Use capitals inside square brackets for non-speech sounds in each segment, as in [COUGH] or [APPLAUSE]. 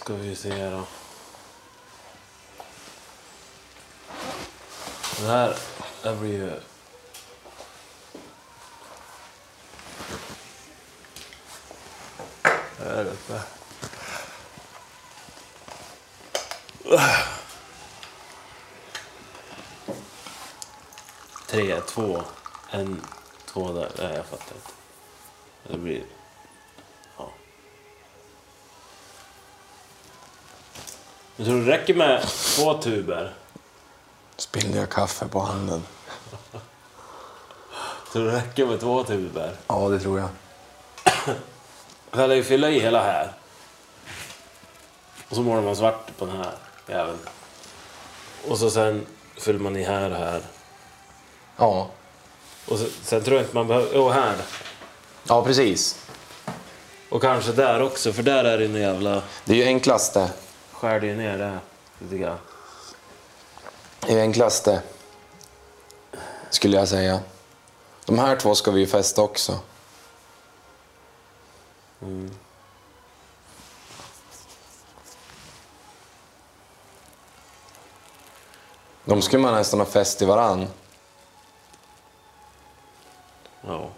ska vi se då. Det här, det här blir ju... Där uppe. Tre, två, en, två där. Nej, jag fattar inte. Det blir... Jag tror det räcker med två tuber. Spillde jag kaffe på handen? Tror det räcker med två tuber. Ja, det tror jag. Jag lär ju fylla i hela här. Och så målar man svart på den här jäveln. Och så sen fyller man i här och här. Ja, Och så, sen tror jag inte man behöver... Jo, här. ja precis. Och kanske där också, för där är det en jävla... Det är ju enklaste. Skär det ner det lite grann. Det är ju enklaste. Skulle jag säga. De här två ska vi ju fästa också. De skulle man nästan ha fäst i varann. Ja.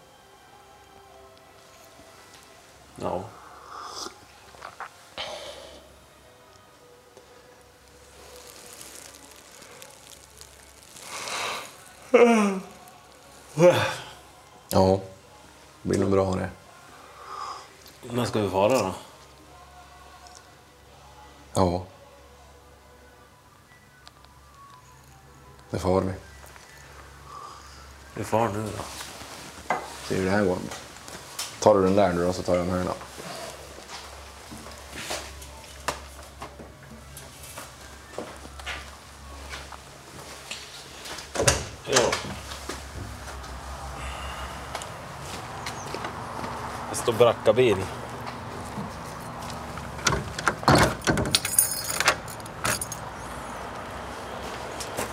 Ja. Ja, det blir nog bra det. När ska vi fara då? Ja. Det får vi. Vi far nu då. Se hur det här går. Tar du den där nu då så tar jag den här då. Ja. Det står brackabil.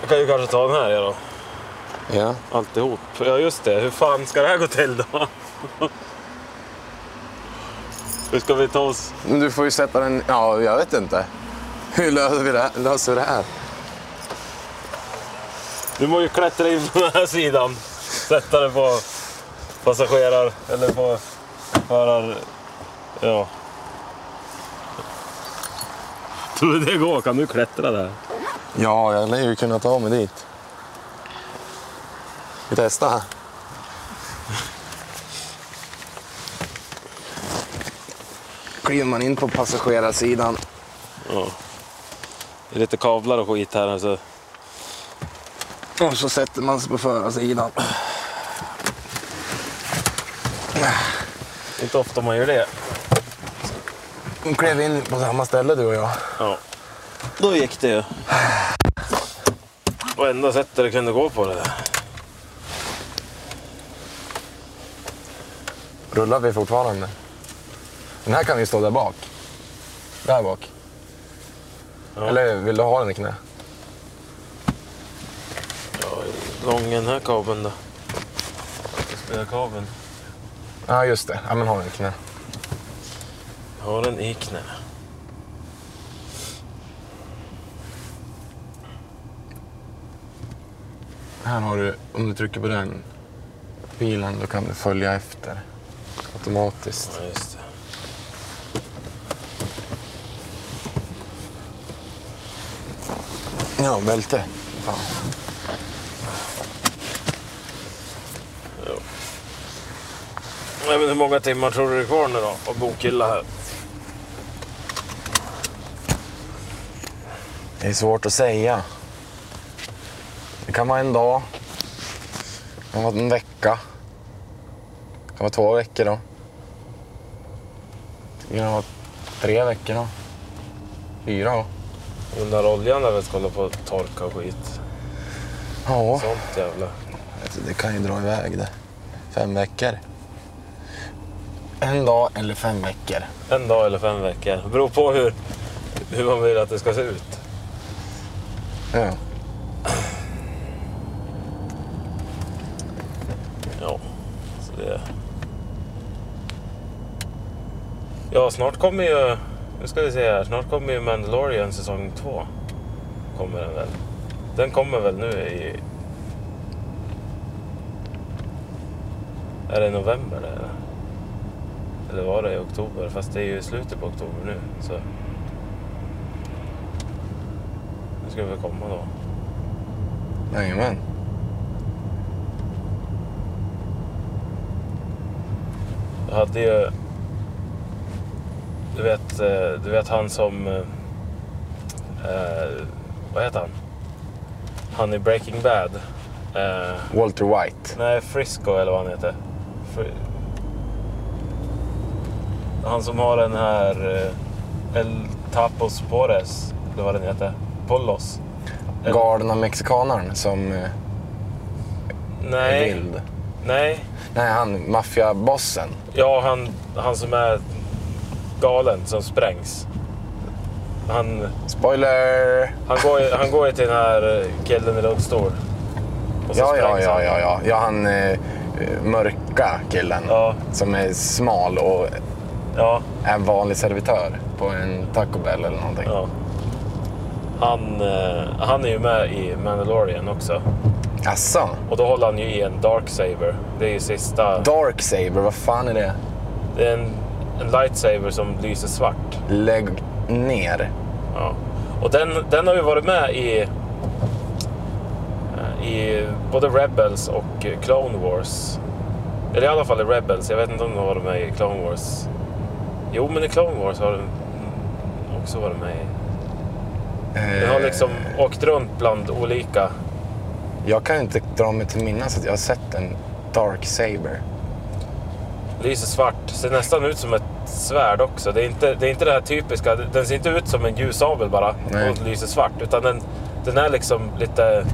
Jag kan ju kanske ta den här ja, då. Ja. Alltihop. Ja just det, hur fan ska det här gå till då? Hur ska vi ta oss? Men du får ju sätta den... Ja, jag vet inte. Hur löser vi det här? Löser det här? Du må ju klättra in på den här sidan. Sätta den på passagerar... Eller på förar... Ja. Tror du det går? Kan du klättra där? Ja, jag lär ju kunna ta mig dit. Vi testar. Kliver man in på passagerarsidan. Ja. Det är lite kablar och skit här. Alltså. Och så sätter man sig på förarsidan. Inte ofta man gör det. Vi klev in på samma ställe du och jag. Ja. Då gick det ju. Och enda sättet det kunde gå på det där. Rullar vi fortfarande? Den här kan ju stå där bak. Där bak. Ja. Eller vill du ha den i knä? Ja, lång den här kabeln då? Spela kabeln. Ja, just det. Ja, men ha den i knä. Har den i knä. Här har du, om du trycker på den bilen, då kan du följa efter automatiskt. Ja, just det. Ja, bälte. Fan. Nej, men hur många timmar tror du det är kvar nu då? Av bokhylla här. Det är svårt att säga. Det kan vara en dag. Det kan vara en vecka. Det kan vara två veckor då. Det kan vara tre veckor då. Fyra då. Den där oljan där vi ska hålla på att torka och skit. Ja, Sånt jävla. alltså, det kan ju dra iväg det. Fem veckor. En dag eller fem veckor. En dag eller fem veckor. Det beror på hur, hur man vill att det ska se ut. Ja. Ja, så det... Ja, snart kommer ju Nu ska vi se här. Snart kommer ju Mandalorian säsong två. Kommer den väl. Den kommer väl nu i... Är det november det? Eller? var det i oktober? Fast det är ju slutet på oktober nu. Så... Nu ska vi väl komma då. Jajamän. Jag hade ju... Du vet, eh, du vet han som... eh, Eh, vad heter han? Han i Breaking Bad. Eh, Walter White. nej, Frisco eller vad han heter. Fri... Han som har den här... Eh, El Tapos Pores. Eller vad den heter. Polos. El- Galna mexikanaren som eh, är Nej, vild. nej. Nej, han maffiabossen. Ja, han, han som är galen som sprängs. Han, Spoiler! han, går, han går ju till den här eh, killen i. Och så Ja, ja, ja, ja, ja. Ja, han eh, mörka killen. Ja. Som är smal och Ja, en vanlig servitör på en Taco Bell eller någonting. ja. Han, eh, han är ju med i Mandalorian också. Asså? Och då håller han ju i en Darksaber. Det är ju sista... Darksaber, vad fan är det? Det är en, en lightsaber som lyser svart. Lägg ner. Ja. Och den, den har ju varit med i, eh, i både Rebels och Clone Wars. Eller i alla fall i Rebels. Jag vet inte om de har varit med i Clone Wars. Jo, men i Clone Wars har den också varit med i. Den har liksom åkt runt bland olika... Eh, Jag kan inte dra mig till minnas att jag har sett en Darksaber. Lyser svart. Ser nästan ut som ett svärd också. Det är inte det, är inte det här typiska. Den ser inte ut som en ljussabel bara Nej. och lyser svart. Utan den, den är liksom lite...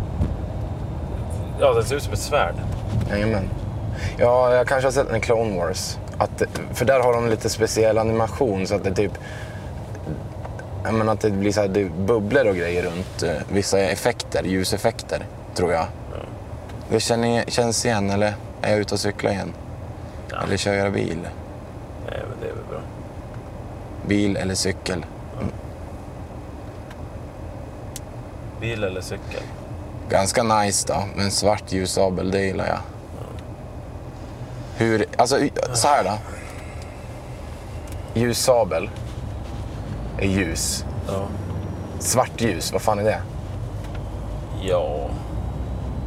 Ja, den ser ut som ett svärd. Jajamän. Ja, jag kanske har sett den i Clone Wars. Att, för där har de lite speciell animation så att det typ... Jag menar att det blir så här, det bubblor och grejer runt eh, vissa effekter, ljuseffekter, tror jag. Det känner, känns igen, eller är jag ute och cyklar igen? Ja. Eller kör jag bil? Nej, men det är väl bra. Bil eller cykel? Bil eller cykel? Ganska nice då, men svart ljussabel, det gillar jag. Alltså så här då. Ljussabel är ljus. Ja. Svart ljus, vad fan är det? Ja.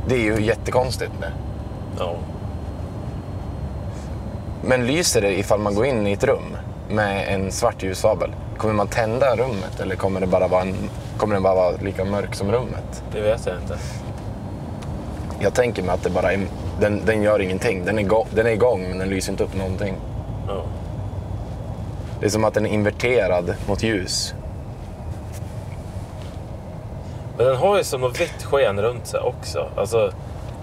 Det är ju jättekonstigt. Det. Ja. Men lyser det ifall man går in i ett rum med en svart ljussabel? Kommer man tända rummet eller kommer, det bara vara en, kommer den bara vara lika mörk som rummet? Det vet jag inte. Jag tänker mig att det bara är, den, den gör ingenting. Den är, go, den är igång men den lyser inte upp någonting. Ja. Det är som att den är inverterad mot ljus. Men den har ju som något vitt sken runt sig också. Alltså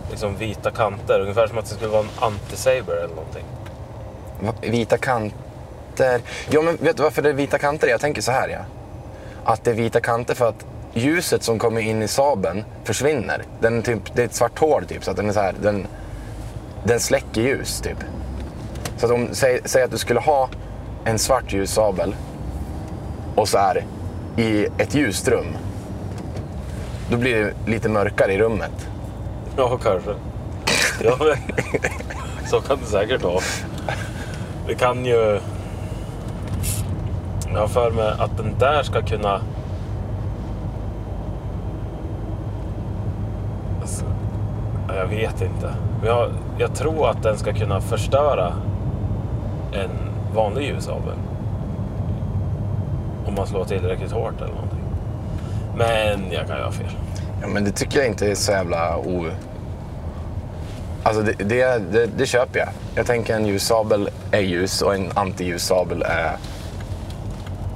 liksom vita kanter. Ungefär som att det skulle vara en anti-saber eller någonting. Va- Vita kanter. Ja, men vet du varför det är vita kanter? Jag tänker så här, ja. Att det är vita kanter för att ljuset som kommer in i sabeln försvinner. Den typ, det är ett svart hål, typ, så att den är så här, den, den släcker ljus, typ. Så att om, säg, säg att du skulle ha en svart ljussabel och så här i ett ljust rum. Då blir det lite mörkare i rummet. Ja, kanske. Ja, [LAUGHS] så kan det säkert vara. Det kan ju... Jag har för mig att den där ska kunna... Alltså, ja, jag vet inte. Men jag, jag tror att den ska kunna förstöra en vanlig ljussabel. Om man slår tillräckligt hårt eller någonting. Men jag kan ju ha fel. Ja, men det tycker jag inte är så jävla o... Alltså det, det, det, det köper jag. Jag tänker en ljussabel är ljus och en antiljussabel är...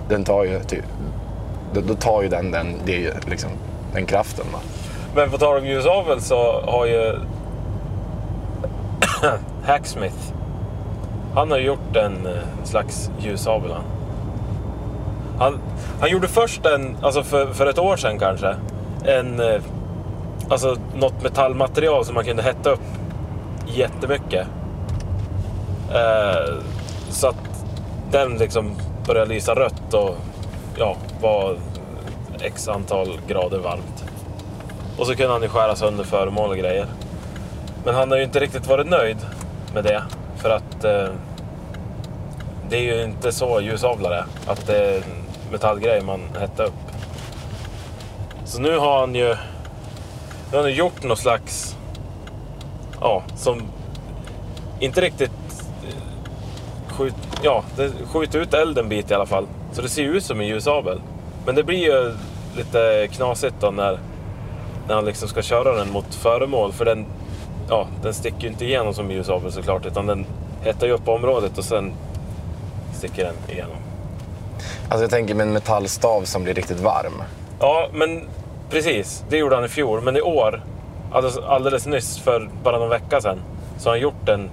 Den tar ju typ... Då, då tar ju den den, det liksom, den kraften. Va? Men på tal om ljusavel så har ju [COUGHS] Hacksmith, han har gjort en eh, slags ljusavel han. Han, han gjorde först en, alltså för, för ett år sedan kanske, en, eh, alltså något metallmaterial som man kunde hetta upp jättemycket. Eh, så att den liksom började lysa rött och ja, var x antal grader varmt. Och så kunde han ju skära sönder föremål och grejer. Men han har ju inte riktigt varit nöjd med det. För att eh, det är ju inte så ljusavlare. Att det är metallgrejer metallgrej man hettar upp. Så nu har han ju, nu har han ju gjort något slags, ja, som inte riktigt eh, skjut, ja, det skjuter ut elden en bit i alla fall. Så det ser ju ut som en ljusabel. Men det blir ju lite knasigt då när, när han liksom ska köra den mot föremål. För den, ja, den sticker ju inte igenom som en ljusabel såklart. Utan den hettar ju upp området och sen sticker den igenom. Alltså jag tänker med en metallstav som blir riktigt varm. Ja, men precis. Det gjorde han i fjol. Men i år, alldeles, alldeles nyss, för bara någon vecka sedan, så har han gjort en,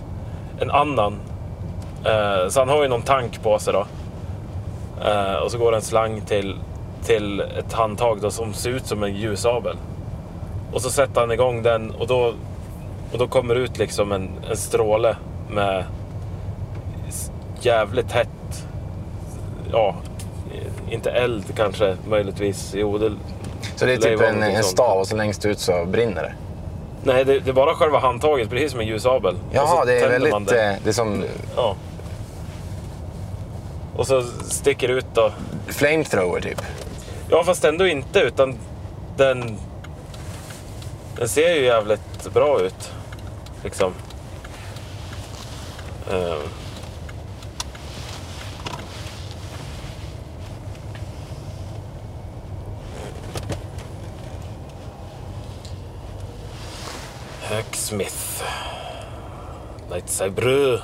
en annan. Eh, så han har ju någon tank på sig då. Eh, och så går det en slang till, till ett handtag då, som ser ut som en ljusabel. Och så sätter han igång den och då, och då kommer ut liksom en, en stråle med jävligt hett, ja, inte eld kanske möjligtvis. Jo, det, Så det är typ en, en stav och så längst ut så brinner det. Nej, det, det är bara själva handtaget, precis som en ljusabel. Jaha, det är väldigt... det. eh, Det är som Ja. Och så sticker ut då. flamethrower typ. Ja, fast ändå inte, utan den... Den ser ju jävligt bra ut. Liksom. Eh. Hacksmith. Lightsaber.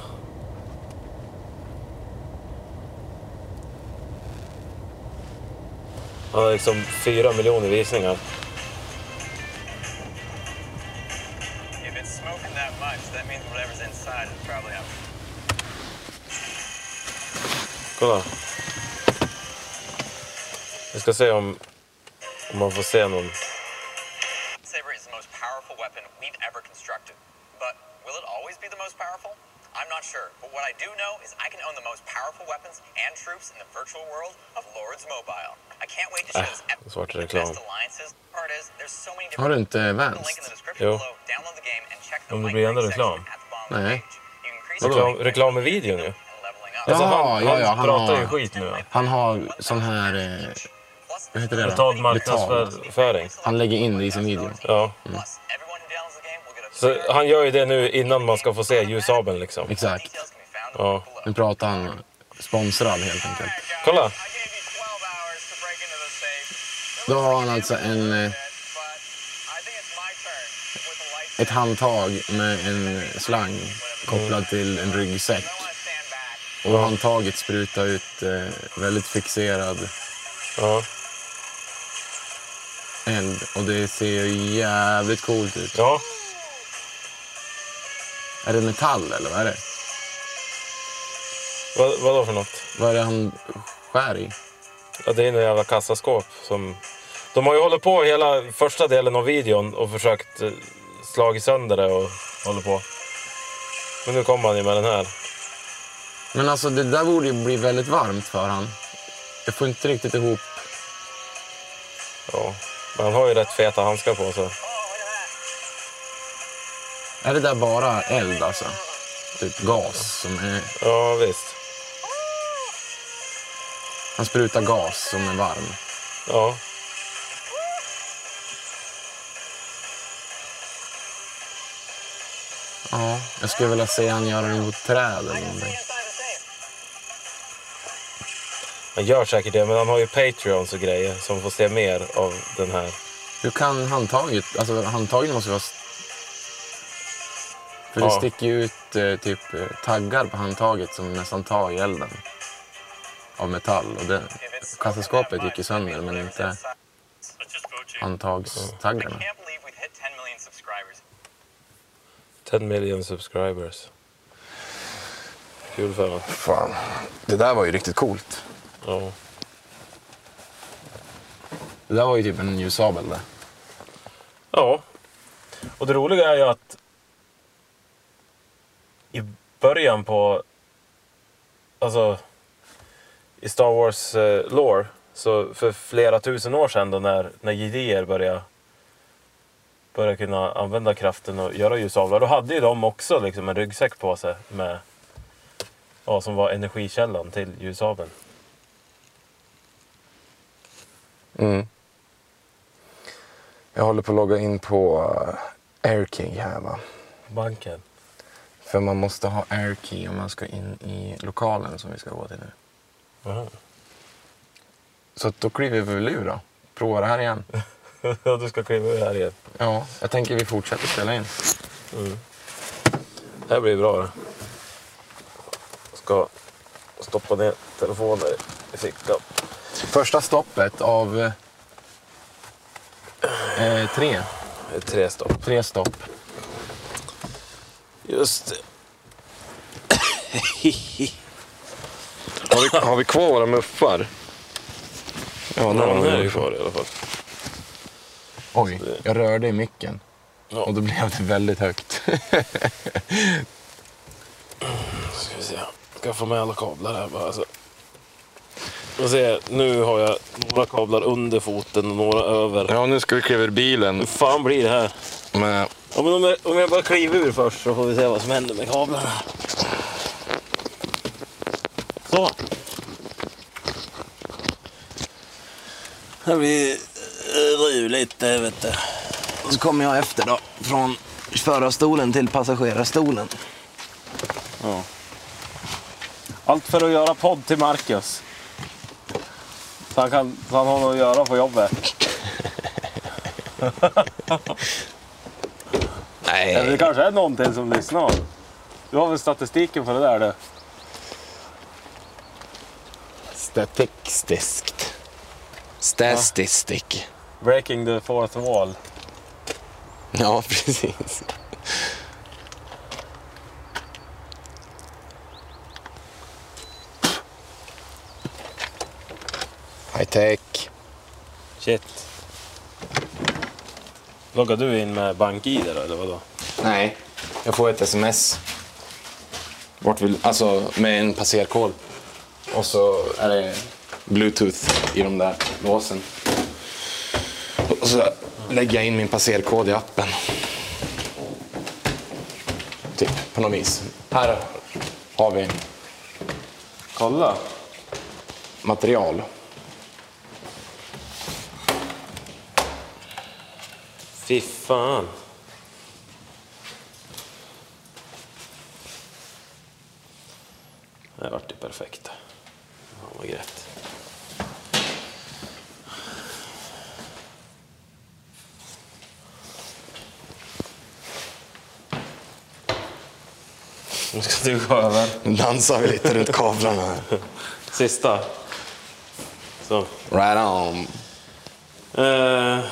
Han har liksom fyra miljoner visningar. Much, that means whatever's inside is probably out. Kolla. Vi ska se om, om man får se någon. Saber is the most powerful weapon we've ever constructed. But will it always be the most powerful? I'm not sure. But what I do know is I can own the most powerful weapons and troops in the virtual world of Lords Mobile. I can't wait to show this epic svart the reklam. best alliances. Part is, there's so many Har du different inte Vans? the description Jo. below. Download the game and check the Men det blir ändå section reklam. at the bottom of the Nej. Reklam, reklam med video nu. Alltså han, ja, han, ja, han pratar har- ju skit nu. Han har sån här... Eh, vad heter det? Betald marknadsföring. Han lägger in det i sin video. Ja. A Så han gör ju det nu innan man ska få se ljusabeln liksom. Exakt. Ja. Nu pratar han sponsrad helt enkelt. Kolla. Då har han alltså en, eh, ett handtag med en slang kopplad till en ryggsäck. Och handtaget sprutar ut eh, väldigt fixerad Ja. eld. Och det ser ju jävligt coolt ut. ja. Är det metall eller vad är det? Vad, vadå för något? Vad är det han skär i? Ja, det är några jävla kassaskåp som... De har ju hållit på hela första delen av videon och försökt eh, slagit sönder det och håller på. Men nu kommer han ju med den här. Men alltså det där borde ju bli väldigt varmt för han. Jag får inte riktigt ihop. Ja. Men han har ju rätt feta handskar på sig. Är det där bara eld alltså? Typ gas som är... Ja, visst. Han sprutar gas som är varm. Ja. Ja, jag skulle vilja se han göra det mot träd eller någonting. Han gör säkert det, men han har ju Patreons och grejer som får se mer av den här. Hur kan handtaget... Alltså handtaget måste vara... För det Ja. sticker ju ut eh, typ eh, taggar på handtaget som nästan tar i elden. Av metall. Och det, kassaskåpet gick ju sönder men inte handtagstaggarna. hit 10 million subscribers. 10 million subscribers. Kul för honom. Fan, det där var ju riktigt coolt. Ja. Det där var ju typ en ljusabel det. ja. Och det roliga är ju att i början på... Alltså i Star Wars eh, lore Så för flera tusen år sedan då när, när gidier började, började kunna använda kraften och göra ljusavlar. Då hade ju de också liksom en ryggsäck på sig med ja, som var energikällan till ljusabeln. Mm. Jag håller på att logga in på eh, AirKey här va. Banken. För man måste ha AirKey om man ska in i lokalen som vi ska gå till nu. Så då kliver vi väl ur då. Prova det här igen. [LAUGHS] Ja, du ska kliva ur här igen. Ja, jag tänker vi fortsätter spela in. Det här blir bra det. Ska stoppa ner telefonen i fickan. Första stoppet av eh, tre. Tre stopp. Tre stopp. Just det. [LAUGHS] Har vi, har vi kvar våra muffar? Ja, här är ju kvar i alla fall. Oj, jag rörde i micken. Ja. Och då blev det väldigt högt. [LAUGHS] Ska vi se. Ska få med alla kablar här bara. Alltså. Och se, nu har jag några kablar under foten och några över. ja, nu ska vi kliva ur bilen. Hur fan blir det här? Med, Ja, men om, jag, om jag bara kliver ur först så får vi se vad som händer med kablarna. Så. Det blir ruligt det vet du. och så kommer jag efter då. Från förarstolen till passagerarstolen. Ja. Allt för att göra podd till Marcus. Så han, kan, så han har något att göra på jobbet. [LAUGHS] Eller det Nej. kanske är någonting som lyssnar. Du har väl statistiken på det där du? Statistiskt. Statistik. Breaking the fourth wall. Ja, [LAUGHS] precis. High tech. Shit. Loggar du in med BankID då, eller vadå? Nej, jag får ett sms. Vart vill, alltså med en passerkod. Och så är det bluetooth i de där låsen. Och så lägger jag in min passerkod i appen. Typ, på något vis. Här har vi Kolla. material. Fy fan. Det vart ju perfekt. Ja, vad grätt. Nu ska [LAUGHS] du gå över. Nu dansar vi lite runt kablarna här. Sista. Så. Right on. Eh,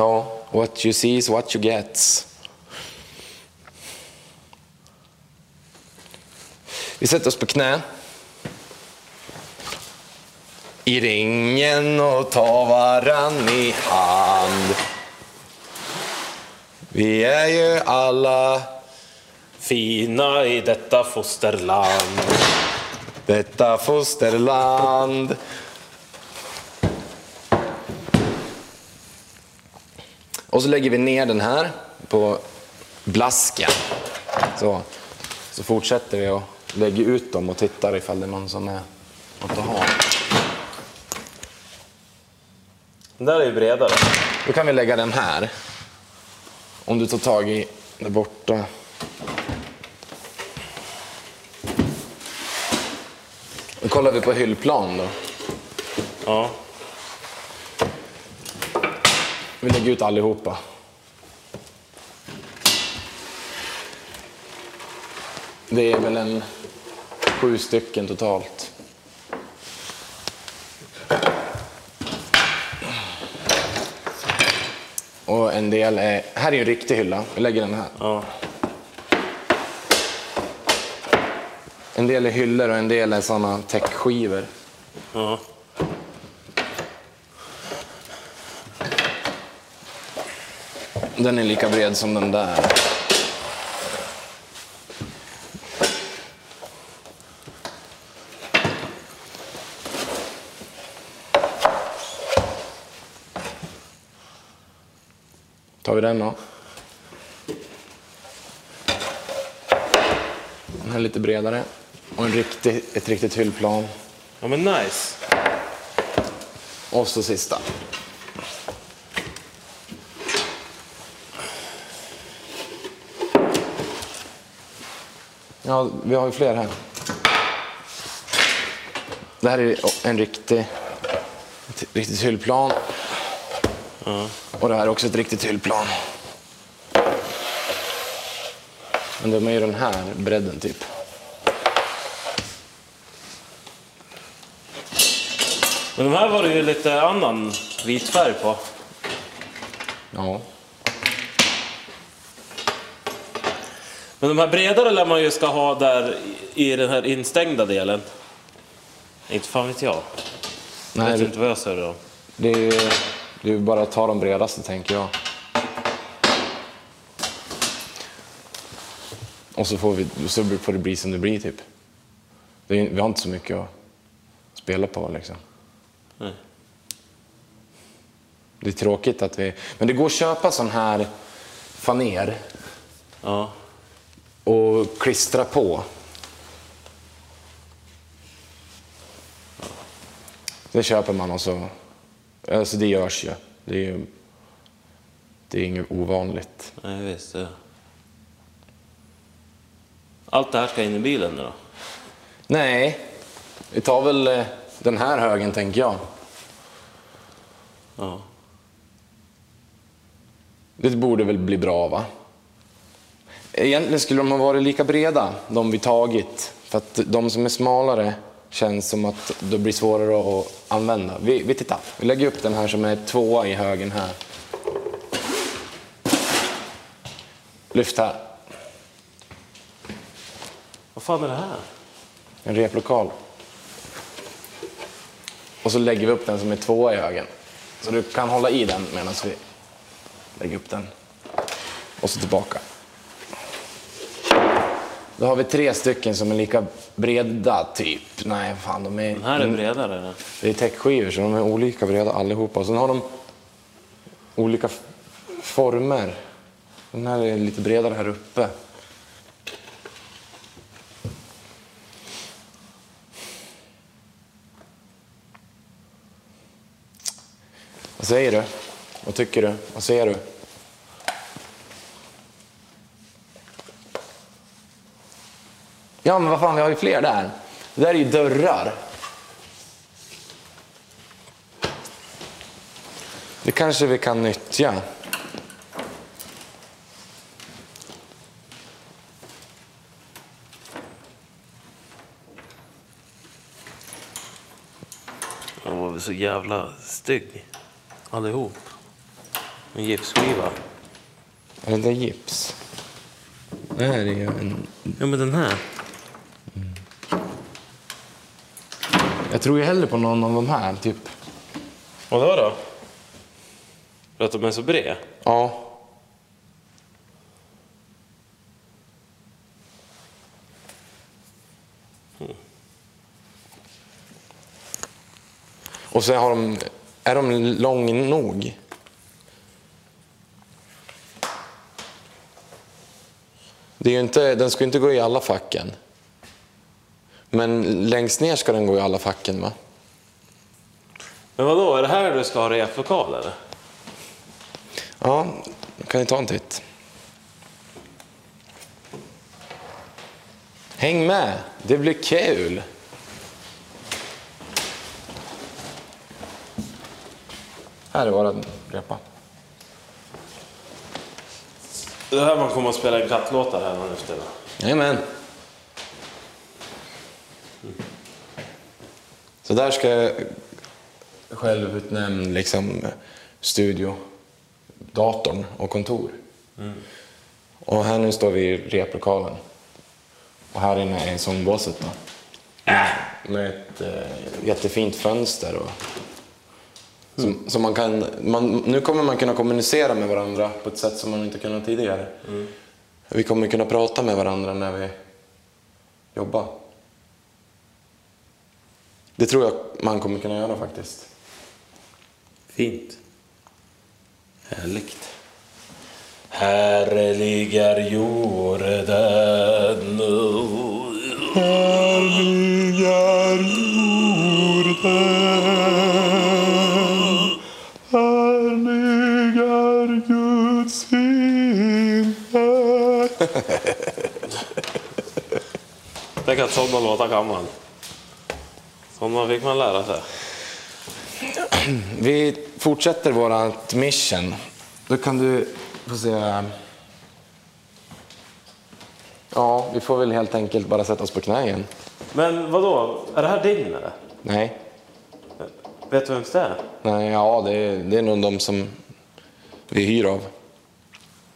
Ja, what you see is what you get. Vi sätter oss på knä. I ringen och tar varann i hand. Vi är ju alla fina i detta fosterland. detta fosterland. Och så lägger vi ner den här på blasken. Så, så fortsätter vi och lägger ut dem och tittar ifall det är någon som är något att ha. Den där är ju bredare. Då kan vi lägga den här. Om du tar tag i där borta. Då kollar vi på hyllplan då. Ja. Vi lägger ut allihopa. Det är väl en sju stycken totalt. Och en del är... Här är ju en riktig hylla. Vi lägger den här. ja. En del är hyllor och en del är sådana täckskivor. Ja. Den är lika bred som den där. Tar vi den då? Den här är lite bredare. Och en riktig, ett riktigt hyllplan. Ja men nice. Och så sista. Ja, vi har ju fler här. Det här är en riktig, ett riktigt hyllplan. Och det här är också ett riktigt hyllplan. Men de är ju den här bredden typ. Men de här var det ju lite annan vit färg på. Ja. Men de här bredare lär man ju ska ha där i den här instängda delen. Inte fan vet jag. Jag Nej, vet det, inte vad jag säger då. det är ju det är bara att ta de bredaste tänker jag. Och så får, vi, så får det bli som det blir typ. Det är, vi har inte så mycket att spela på liksom. Nej. Det är tråkigt att vi... Men det går att köpa sån här faner Ja. och klistra på. Det köper man och så... Alltså det görs ju. Det är ju... Det är inget ovanligt. Nej, visst. Det. Allt det här ska in i bilen nu då? Nej, vi tar väl eh, den här högen tänker jag. Ja. Det borde väl bli bra va? Egentligen skulle de ha varit lika breda, de vi tagit. För att de som är smalare känns som att det blir svårare att använda. Vi, vi tittar, vi lägger upp den här som är tvåa i högen här. Lyft här, Vad fan är det här? en replokal. Och så lägger vi upp den som är tvåa i högen. Så du kan hålla i den medan vi lägger upp den. Och så tillbaka. Då har vi tre stycken som är lika breda typ. Nej, fan de är... Den här är bredare. eller? Det är täckskivor så de är olika breda allihopa. Och sen har de olika former. Den här är lite bredare här uppe. Vad säger du? Vad tycker du? Vad ser du? Ja, men vad fan, vi har ju fler där. Det där är ju dörrar. Det kanske vi kan nyttja. Han var väl så jävla stygg. Allihop. En gipsskiva. Är det där gips? Det här är ju en... Ja men den här. Jag tror ju hellre på någon av de här, typ. Vadå då? För att de är så bred? Ja. Och så har de... Är de lång nog? Det är inte, den ska ju inte gå i alla facken. Men längst ner ska den gå i alla facken, va? Men vadå, är det här du ska ha replokal eller? Ja, kan ni ta en titt? Häng med, det blir kul! Här är våran repa. Det är här man kommer att spela in kattlåtar här nu efter. Jajamän. Så där ska självutnämnd liksom, studio, datorn och kontor. Och här nu står vi i replokalen. Och här inne är sångbåset då. Med ett eh, jättefint fönster. Och, så, så man kan, man, nu kommer man kunna kommunicera med varandra på ett sätt som man inte kunnat tidigare. Vi kommer kunna prata med varandra när vi jobbar. Det tror jag man kommer kunna göra faktiskt. Fint. Härligt. Här ligger jorden. Här Tänk att sådana låtar kan man. Sådana fick man lära sig. Vi fortsätter vårat mission. Då kan du få se... Ja, vi får väl helt enkelt bara sätta oss på knä igen. Men vad då? Är det här din eller? Nej, Vet du vems det är? nej ja, det är, det är nog de som vi hyr av.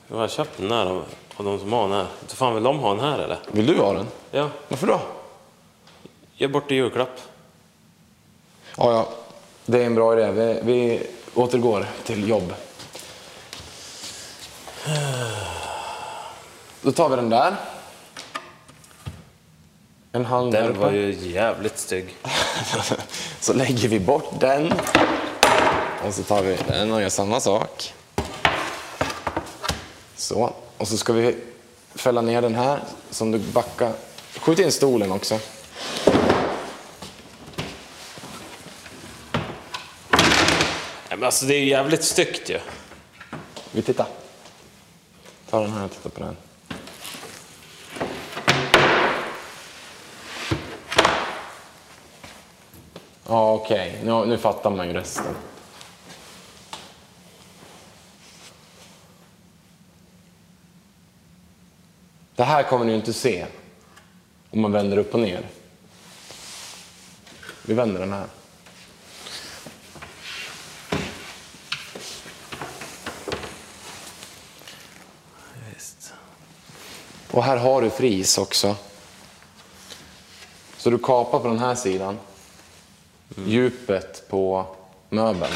Jag har köpt den här av de som har den här. Inte fan vill de ha den här eller? Vill du ha den? Ja, Varför då? ge bort i julklapp. Ja, ja, det är en bra idé. Vi, vi återgår till jobb. Då tar vi den där. En där Den var ju jävligt stygg. [LAUGHS] så lägger vi bort den. Och så tar vi den och gör samma sak. Så. Och så ska vi fälla ner den här som du backar. Skjut in stolen också. Men alltså det är ju jävligt styggt ju. Vi tittar. Ta den här och titta på den. Ja, okej. Nu, nu fattar man ju resten. Det här kommer ni ju inte se om man vänder upp och ner. Vi vänder den här. Och här har du fris också. Så du kapar på den här sidan. Djupet på möbeln.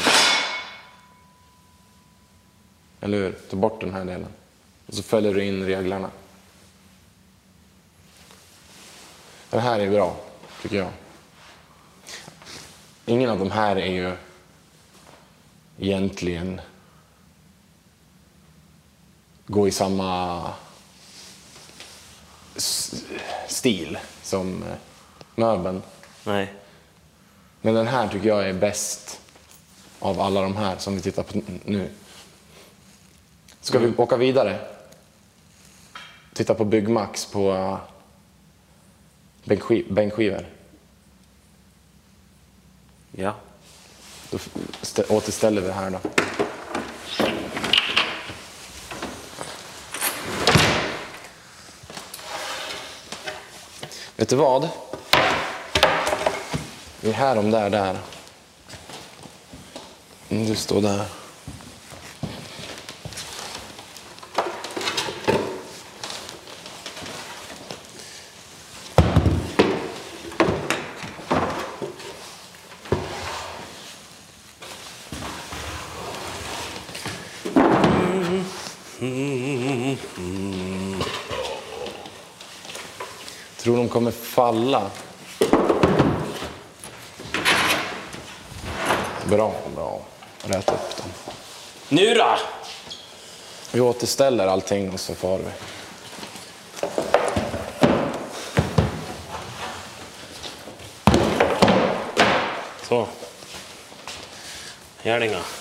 Eller hur? Ta bort den här delen. Och så fäller du in reglarna. Den här är bra, tycker jag. Ingen av de här är ju egentligen gå i samma stil som eh, möbeln. Nej. Men den här tycker jag är bäst av alla de här som vi tittar på nu. Ska vi åka vidare? Titta på Byggmax på bänkskiv- bänkskivor. Ja. Då återställer vi här då. Vet du vad? Vi är här om där, där. Mm, Du står där. Tror de falla? Bra, bra. Rät upp dem. Nu då! Vi återställer allting och så far vi. Så. Gärningar.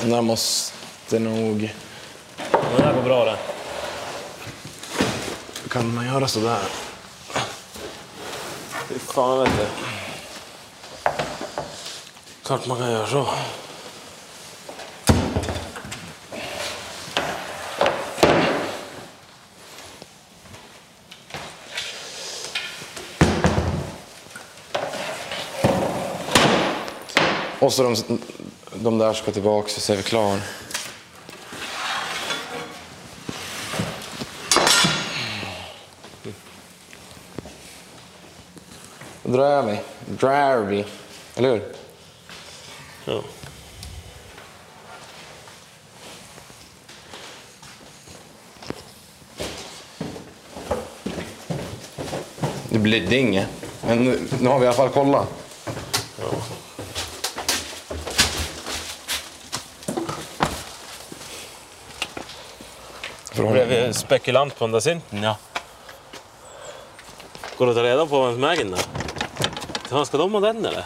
Den där måste nog... Det där går bra det. Kan man göra sådär? Fy fan vet du. Klart man kan göra så. Och så de, de där ska tillbaka så är vi klara. Då drar vi. Drar vi. Eller hur? Ja. Det blir inget. Men nu, nu har vi i alla fall kollat. Ja. Blev vi spekulant på den där synten, ja. Går det att ta reda på vem som äger den där? Fan, ska de ha den eller?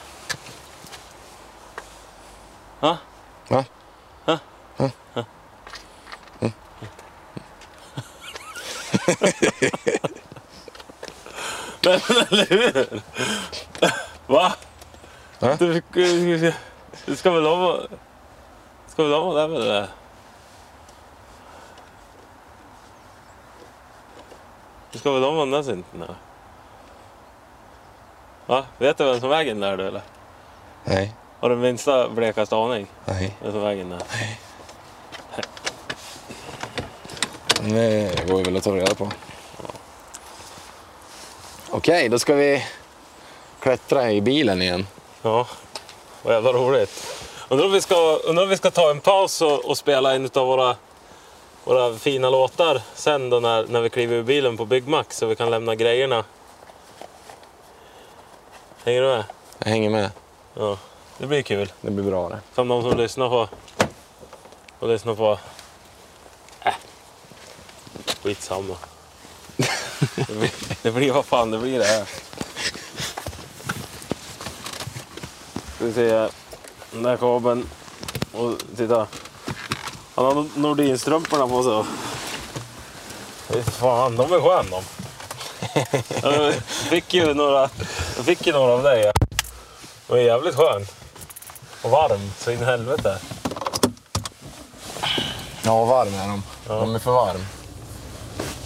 Va? Va? Ha? Ha? [LAUGHS] Nej men eller hur? Va? Du, du, du ska väl ha... Ska väl ha den eller? Ska väl där synten eller? Va? Vet du vem som äger den där du eller? Nej, Har du minsta blekaste aning? nej. Vem som äger den där? Det går ju väl att ta reda på. Okej, då ska vi klättra i bilen igen. Ja, vad jävla roligt. Undrar om vi ska, undrar om vi ska ta en paus och, och spela en av våra, våra fina låtar sen då när, när vi kliver ur bilen på Byggmax så vi kan lämna grejerna. Hänger du med? Jag hänger med. Ja, det blir kul. Det blir bra det. Som de som lyssnar på... Och lyssnar på... Äh. Skitsamma. Det [LAUGHS] blir, det blir vad fan det blir det här. Ska vi se här. Den där kabeln. Och titta. Han har Nordin-strumporna på sig. Fy fan, de är skön de. Jag fick ju några, jag fick ju några av dig. De är jävligt skön. Och varm så in i helvete. Ja, varm är de. Ja. De är för varm.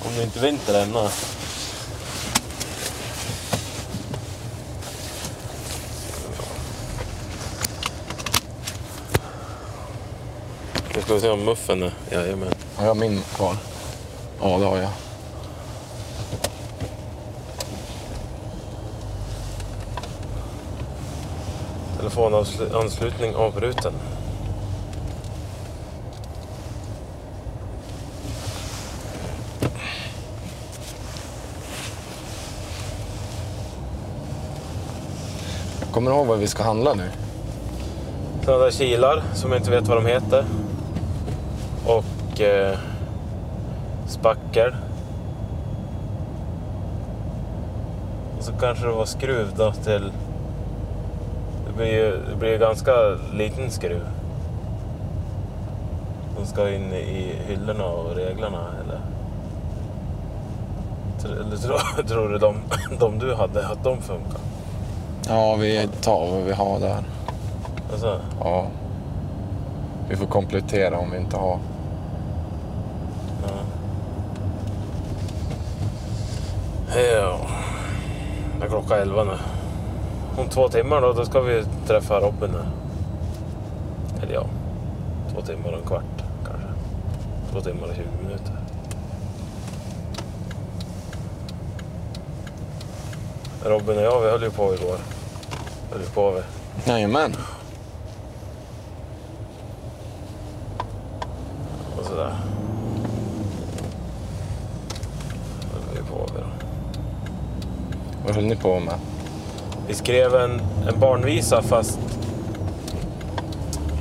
Om det inte är vinter ännu. Ska vi se om muffen är... Jajamän. Har jag min kvar? Ja, det har jag. Telefonanslutning avbruten. Kommer du ihåg vad vi ska handla nu? Sådana där kilar som jag inte vet vad de heter. Och eh, spackel. Och så kanske det var skruv då till... Det blir ju det blir ganska liten skruv. Som ska in i hyllorna och reglarna eller? Eller tror, [LAUGHS] tror du de, [LAUGHS] de du hade, att de funkar? Ja, vi tar vad vi har där. Alltså, Ja. Vi får komplettera om vi inte har. Ja. Ja. Det är klockan elva nu. Om två timmar då, då ska vi träffa Robin nu. Eller ja, två timmar och en kvart kanske. Två timmar och 20 minuter. Robin och jag, vi höll ju på igår. Höll ju på vi. Jajamän. och sådär. Höll vi på vi då. Vad höll ni på med? Vi skrev en, en barnvisa fast,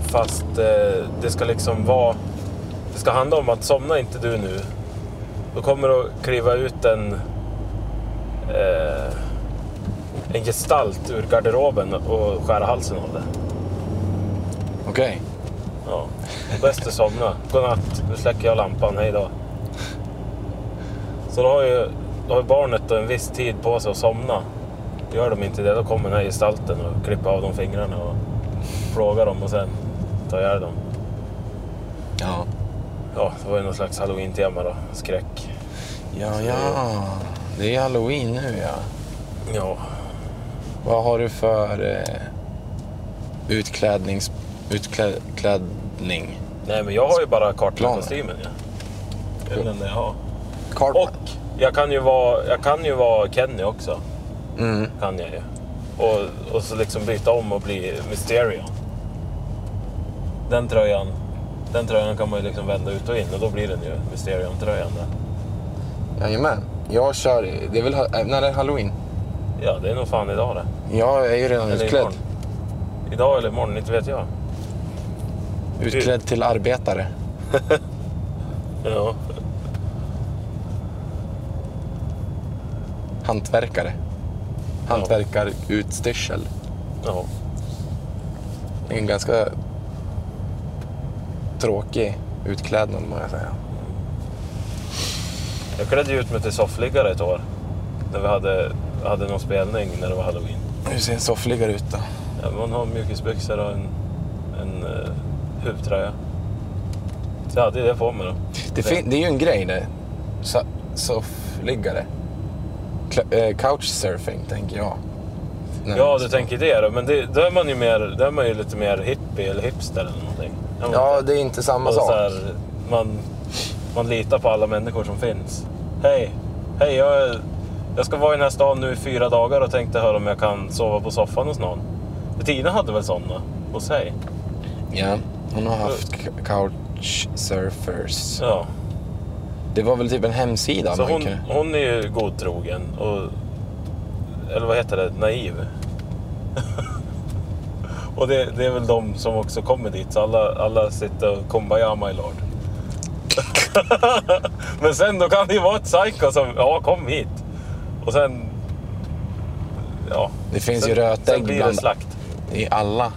fast eh, det ska liksom vara... Det ska handla om att somna inte du nu. Då kommer det att kliva ut en, eh, en gestalt ur garderoben och skära halsen av det. Okej. Ja. Bäst att somna. Godnatt. Nu släcker jag lampan. Hej då. Så då har ju, då har barnet en viss tid på sig att somna. Gör de inte det, då kommer den här gestalten och klipper av de fingrarna och plågar dem och sen tar ihjäl dem. Ja. Ja, det var ju någon slags halloween-tema då. Skräck. Ja, ja. Det är halloween nu ja. Ja. Vad har du för eh, utklädnings... Utklädning? Nej, men jag har ju bara Planer. kartkostymen. Ja. Det är den jag har. Cartman. Och jag kan ju vara, jag kan ju vara Kenny också. Mm. kan jag ju. Och, och så liksom byta om och bli Mysterion. Den tröjan, den tröjan kan man ju liksom vända ut och in och då blir den ju Mysterion-tröjan där. Jajamän. Jag kör... Det är väl... äh, När är det halloween? Ja, det är nog fan idag det. Jag är ju redan Eller utklädd. imorgon. Idag eller imorgon, inte vet jag. Utklädd till arbetare. [LAUGHS] Ja. Hantverkare. Hantverkarutstyrsel. ja. En ganska tråkig utklädnad må jag säga. Jag klädde ut mig till soffliggare ett år. När vi hade, hade någon spelning när det var halloween. Hur ser en soffliggare ut då? Ja, man har mjukisbyxor och en, en uh, huvtröja. Så jag hade det på mig då. Det, det är ju en grej det. So- soffliggare. Eh, couchsurfing tänker jag. Nej, Ja, du tänker det då. Men det, då, är man ju mer, då är man ju lite mer hippie eller hipster eller någonting. Ja, det är inte samma sak. här, man, man litar på alla människor som finns. Hej, hej jag, jag ska vara i den här stan nu i fyra dagar och tänkte höra om jag kan sova på soffan hos någon. Tina hade väl sådana hos sig? Ja, hon har haft couchsurfers. Ja. Det var väl typ en hemsida Så hon, kunde... hon är ju godtrogen och... Eller vad heter det? Naiv. [LAUGHS] och det, det är väl de som också kommer dit. Så alla, alla sitter och kumbaya my lord. [LAUGHS] Men sen då kan det ju vara ett psycho som, ja kom hit. Och sen... Ja. Det finns sen, ju rötägg bland- slakt. I alla.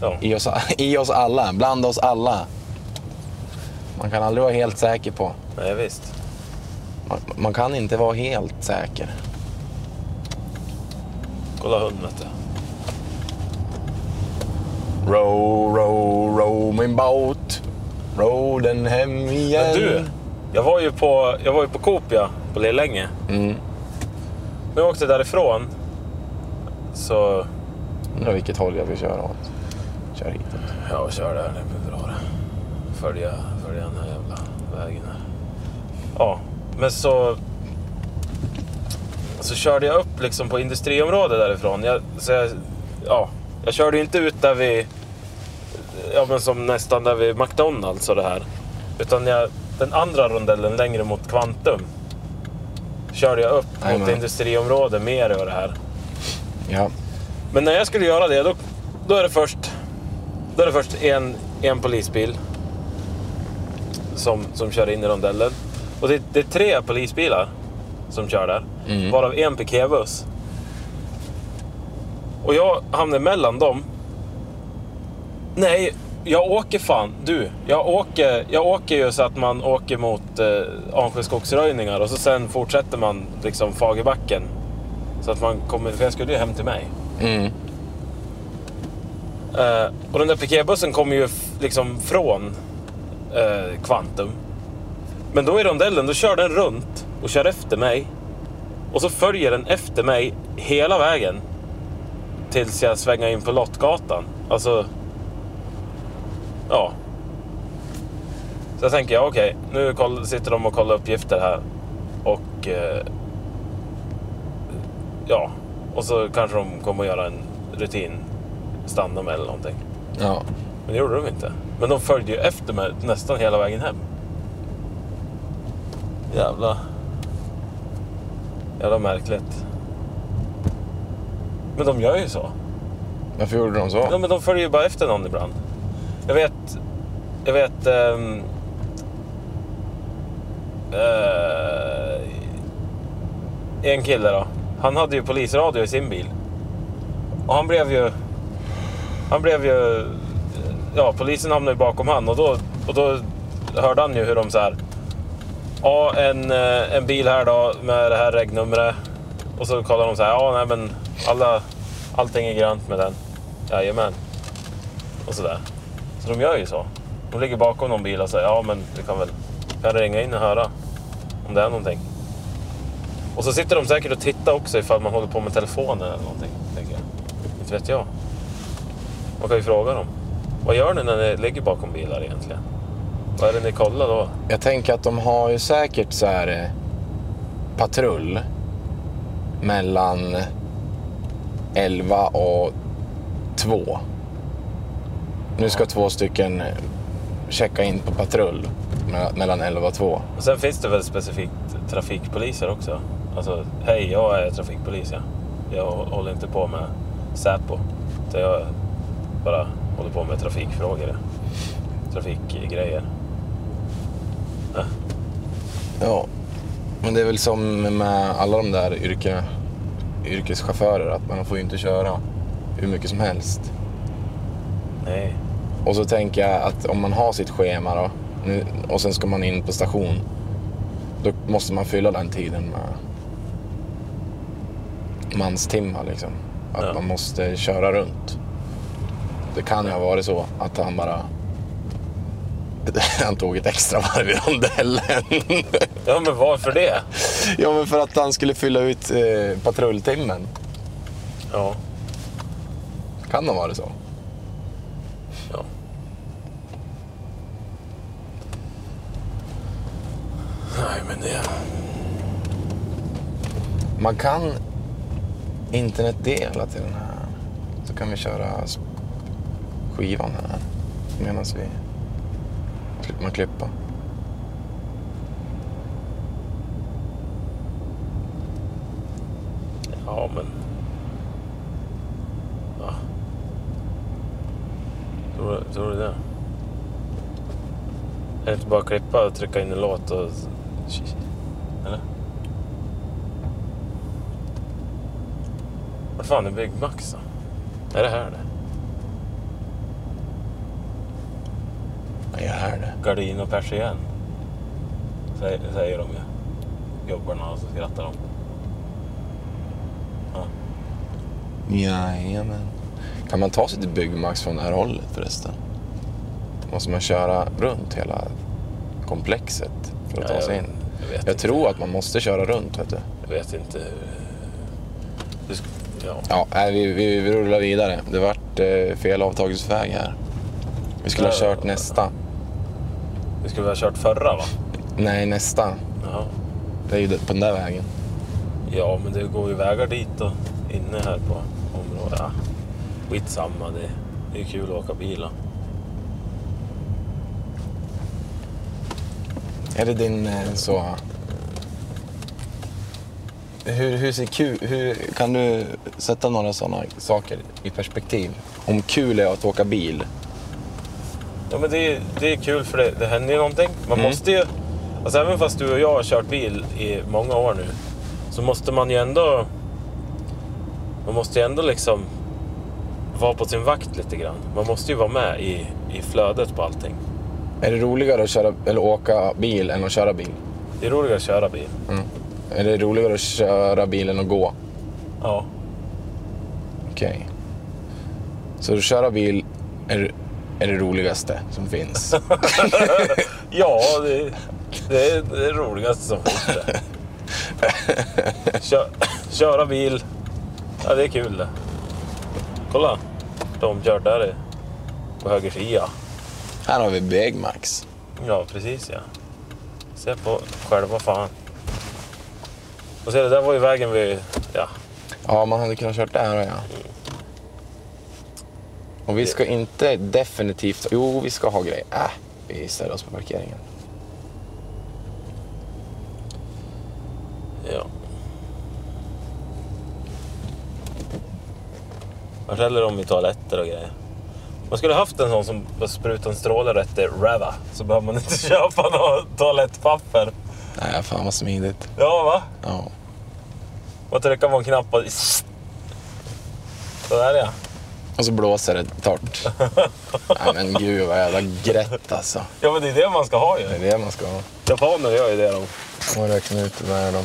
Ja. I oss, [LAUGHS] I oss alla. Bland oss alla. Man kan aldrig vara helt säker på. Nej visst. Man, man kan inte vara helt säker. Kolla hunden vet du. Row, row, row min båt. Row den hem igen. Men du, jag var ju på, jag var ju på Coop ja, på Lillänge. Mm. När jag åkte därifrån så... Undrar vilket håll jag vill köra åt. Kör hitåt. Ja, kör där. Det blir bra det. Följa, följa den här jävla vägen här. Ja, men så... Så körde jag upp liksom på industriområdet därifrån. Jag, så jag, ja, jag körde inte ut där vi... Ja, men som nästan där vid McDonalds och det här. Utan jag, den andra rondellen längre mot Kvantum. Körde jag upp mot Jajamän. industriområdet mer och det här. Ja. Men när jag skulle göra det, då, då är det först, då är det först en, en polisbil som, som kör in i rondellen. Och det, det är tre polisbilar som kör där, Mm. varav en piketbuss. Och jag hamnar mellan dem. Nej, jag åker fan. Du, jag åker, jag åker ju så att man åker mot eh, Arnsjöskogsröjningar och så sen fortsätter man liksom Fagerbacken. Så att man kommer, för jag skulle ju hem till mig. Mm. Eh, och den där piketbussen kommer ju liksom från eh, Quantum. Men då i rondellen, då kör den runt och kör efter mig. Och så följer den efter mig hela vägen. Tills jag svänger in på Lottgatan. Alltså... Ja. Så jag tänker, ja, okej, nu koll, sitter de och kollar uppgifter här. Och... Eh, ja. Och så kanske de kommer att göra en rutin stanna med eller någonting. Ja. Men det gjorde de inte. Men de följde ju efter mig nästan hela vägen hem. Jävla... Jävla märkligt. Men de gör ju så. Varför gjorde de så? Ja, men de följer ju bara efter någon ibland. Jag vet... Jag vet... ehm, eh, en kille då. Han hade ju polisradio i sin bil. Och han blev ju... Han blev ju... Ja, polisen hamnade ju bakom han och då, och då hörde han ju hur de så här... Ja, en, eh, en bil här då med det här regnumret. Och så kollar de så här. Ja, nej men alla, allting är grönt med den. Jajamän. Och så där. Så de gör ju så. De ligger bakom någon bil och säger ja men vi kan väl kan ringa in och höra om det är någonting. Och så sitter de säkert och tittar också ifall man håller på med telefonen eller någonting. Tänker jag. Inte vet jag. Man kan ju fråga dem. Vad gör ni när ni ligger bakom bilar egentligen? Vad är det ni kollar då? Jag tänker att de har ju säkert så här eh, patrull mellan 11 och 2. Nu ska två stycken checka in på patrull me- mellan 11 och 2. Och sen finns det väl specifikt trafikpoliser också. Alltså, hej, jag är trafikpolis, ja. Jag håller inte på med Säpo. Jag bara håller på med trafikfrågor. Trafikgrejer. Ja. Ja. Men det är väl som med alla de där yrke, yrkeschaufförer, att man får ju inte köra hur mycket som helst. Nej. Och så tänker jag att om man har sitt schema då, och sen ska man in på station, då måste man fylla den tiden med manstimmar liksom. Att Ja. man måste köra runt. Det kan ju ha varit så att han bara [LAUGHS] han tog ett extra varv i rondellen. Ja, men varför det? [LAUGHS] ja, men för att han skulle fylla ut eh, patrulltimmen. Ja. Kan ha varit så. ja. Nej, men det... Man kan internetdela till den här. Så kan vi köra skivan här medan vi slipper man klippa. Ja, men... Ja. Tror, du- tror du det? Är det inte bara att klippa och trycka in en låt och... Eller? Vad fan är Byggmax då? Är det här det? Ja, är det. Gardin och persienn. Säger, säger de ju. Jobbarna och så skrattar de. Ja. Jajamän. Kan man ta sig till Byggmax från det här hållet förresten? Måste man köra runt hela komplexet för att Ja, ta sig in? jag Jag inte. tror att man måste köra runt, vet du. Jag vet inte hur... Ja. Ja, vi, vi, vi rullar vidare. Det vart eh, fel avtagsväg här. Vi skulle ha Ja. kört nästa. Vi skulle ha kört förra va? Nej, nästa. Jaha. Det är ju på den där vägen. Ja, men det går ju vägar dit och inne här på området. Ja. Skitsamma, det, det är kul att åka bil. då. Är det din eh, så... Hur, hur, ser kul, hur kan du sätta några sådana saker i perspektiv? Om kul är att åka bil. Ja, men det, är- det är kul för det, det händer ju någonting. Man Mm. måste ju... Alltså även fast du och jag har kört bil i många år nu så måste man ju ändå... Man måste ju ändå liksom vara på sin vakt lite grann. Man måste ju vara med i, i flödet på allting. Är det roligare att köra, eller åka bil än att köra bil? Det är roligare att köra bil. Mm. Är det roligare att köra bil än att gå? Ja. Okej. Så att köra bil är, är det roligaste som finns? [LAUGHS] Ja, det, det är det roligaste som finns det. Kö, köra bil, ja det är kul det. Kolla, de kör där på höger sida. här har vi Byggmax. Ja, precis ja. Se på själva fan. Och se, det där var ju vägen vi... Ja, Ja, man hade kunnat kört där ja. Och vi ska inte definitivt... Jo, vi ska ha grejer. Äh, vi ställer oss på parkeringen. ja. Vart häller de i toaletter och grejer? Man skulle haft en sån som sprutar en stråle rätt i Rava. Så behöver man inte [LAUGHS] köpa något toalettpapper. Nej, fan vad smidigt. Ja, va? Ja. Man trycker på en knapp och... Sådär ja. Och så blåser det torrt. [LAUGHS] Nej men gud vad jävla grätt alltså. Ja, men det är det man ska ha Det ju. är det man ska ha. Japaner gör ju det de. Och räkna ut vad är de.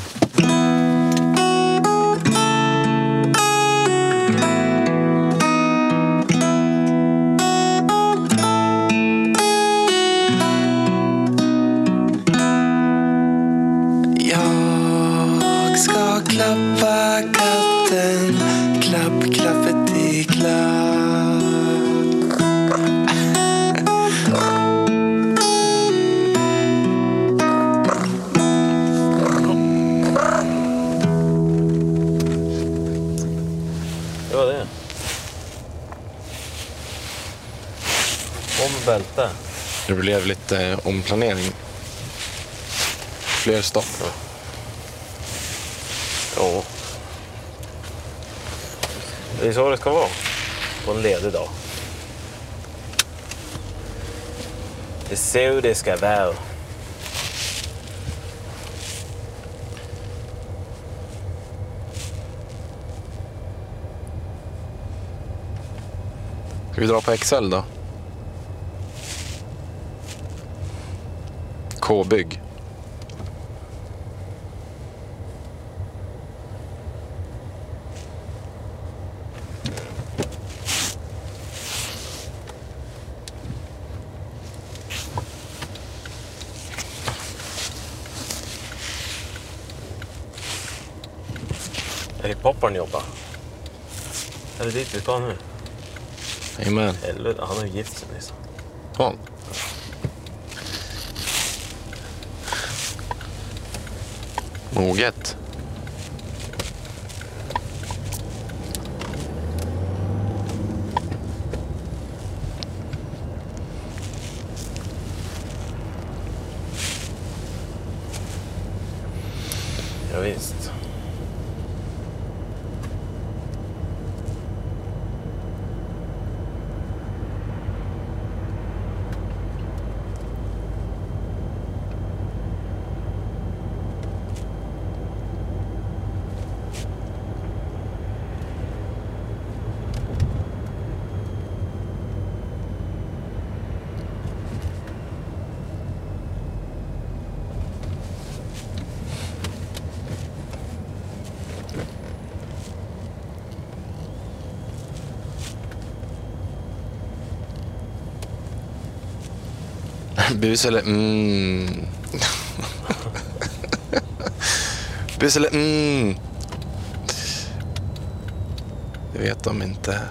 Blev lite eh, omplanering. Fler stopp. Ja. Det är så det ska vara på en ledig dag. Det är så det ska vara. Ska vi dra på Excel då? K-bygg. Är det popparen jobbar? Är det dit vi ska nu? Jajamän. Helvete, han har ju gift sig nyss. Fan. Moget. Ja, visst. Bus eller mm. Bus eller mm. Det vet de inte.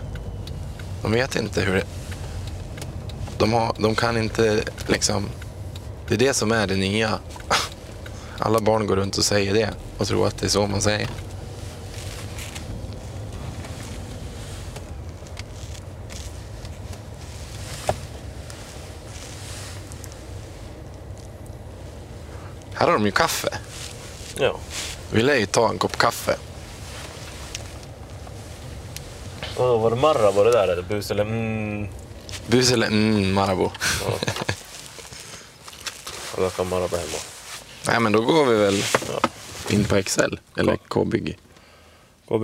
De vet inte hur det... De, har, de kan inte liksom... Det är det som är det nya. Alla barn går runt och säger det och tror att det är så man säger. De ju kaffe. Ja. Vi lär ju ta en kopp kaffe. Och var det Marabou det där eller bus eller mm? Bus eller mm, Marabou. [LAUGHS] Då kan Marabou hemma. Nej, men då går vi väl Ja. in på Excel eller K-bygg. Gå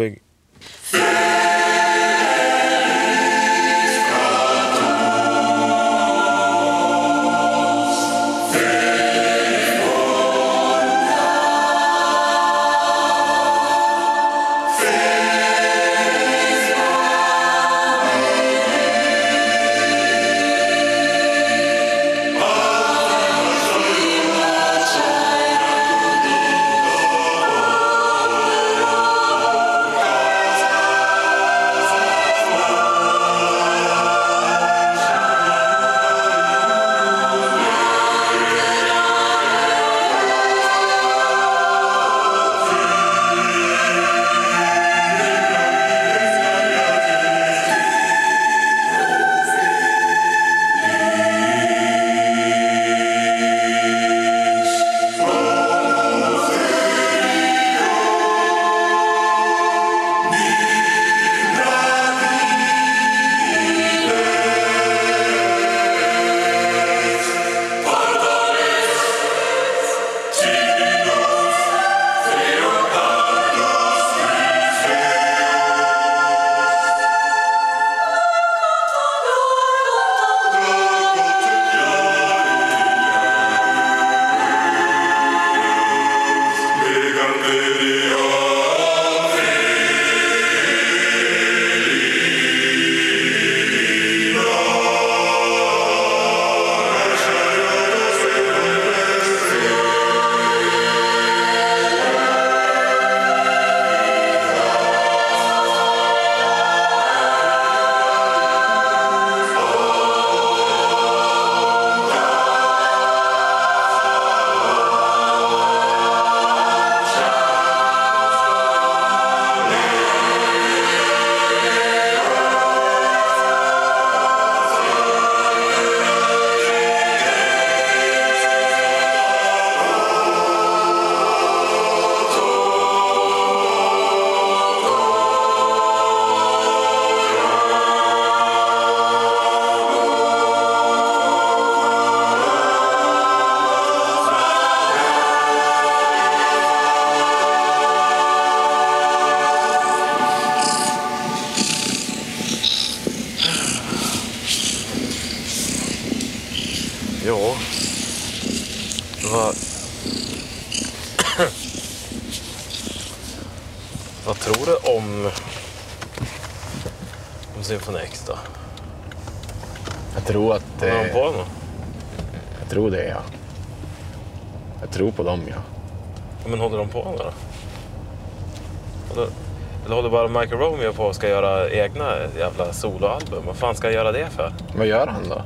ska göra egna jävla soloalbum? Vad fan ska han göra det för? Vad gör han då?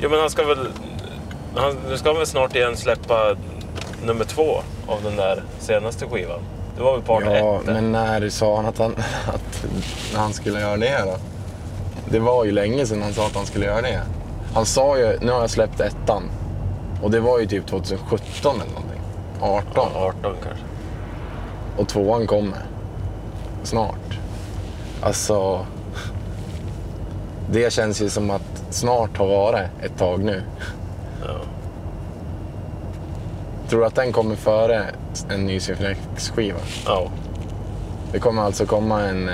Jo men han ska väl... Han, nu ska han väl snart igen släppa nummer två av den där senaste skivan. Det var väl part Ja, ett? där. men när sa han att han, att han skulle göra det då? Det var ju länge sedan han sa att han skulle göra det. Han sa ju, nu har jag släppt ettan. Och det var ju typ 2017 eller någonting. 18. Ja, 18 kanske. Och tvåan kommer. Snart. Alltså... Det känns ju som att snart har varit ett tag nu. Ja. Tror du att den kommer före en ny Symphony X-skiva? ja. Det kommer alltså komma en,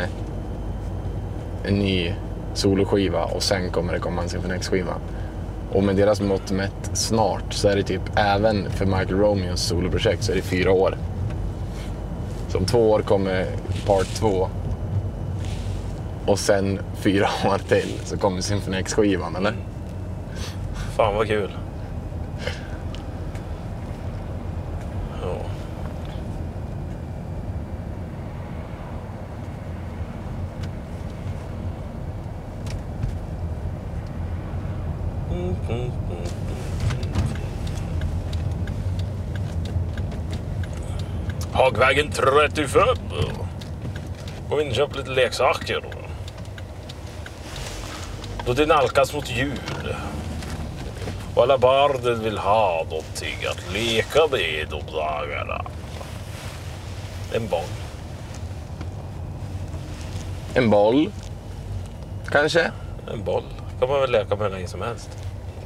en ny soloskiva och sen kommer det komma en Symphony X-skiva. Och med deras mått mätt snart så är det typ även för Michael Romeos soloprojekt så är det fyra år. Så om två år kommer part två. Och sen fyra [LAUGHS] år till så kommer Symphony X-skivan, eller? Fan vad kul. Ja. Mm, mm, mm. Hagvägen 35. Gå in och köp lite leksaker. Då det nalkas mot jul. Och alla barnen vill ha någonting att leka med de dagarna. En boll. En boll. Kanske? En boll kan man väl leka med hur länge som helst.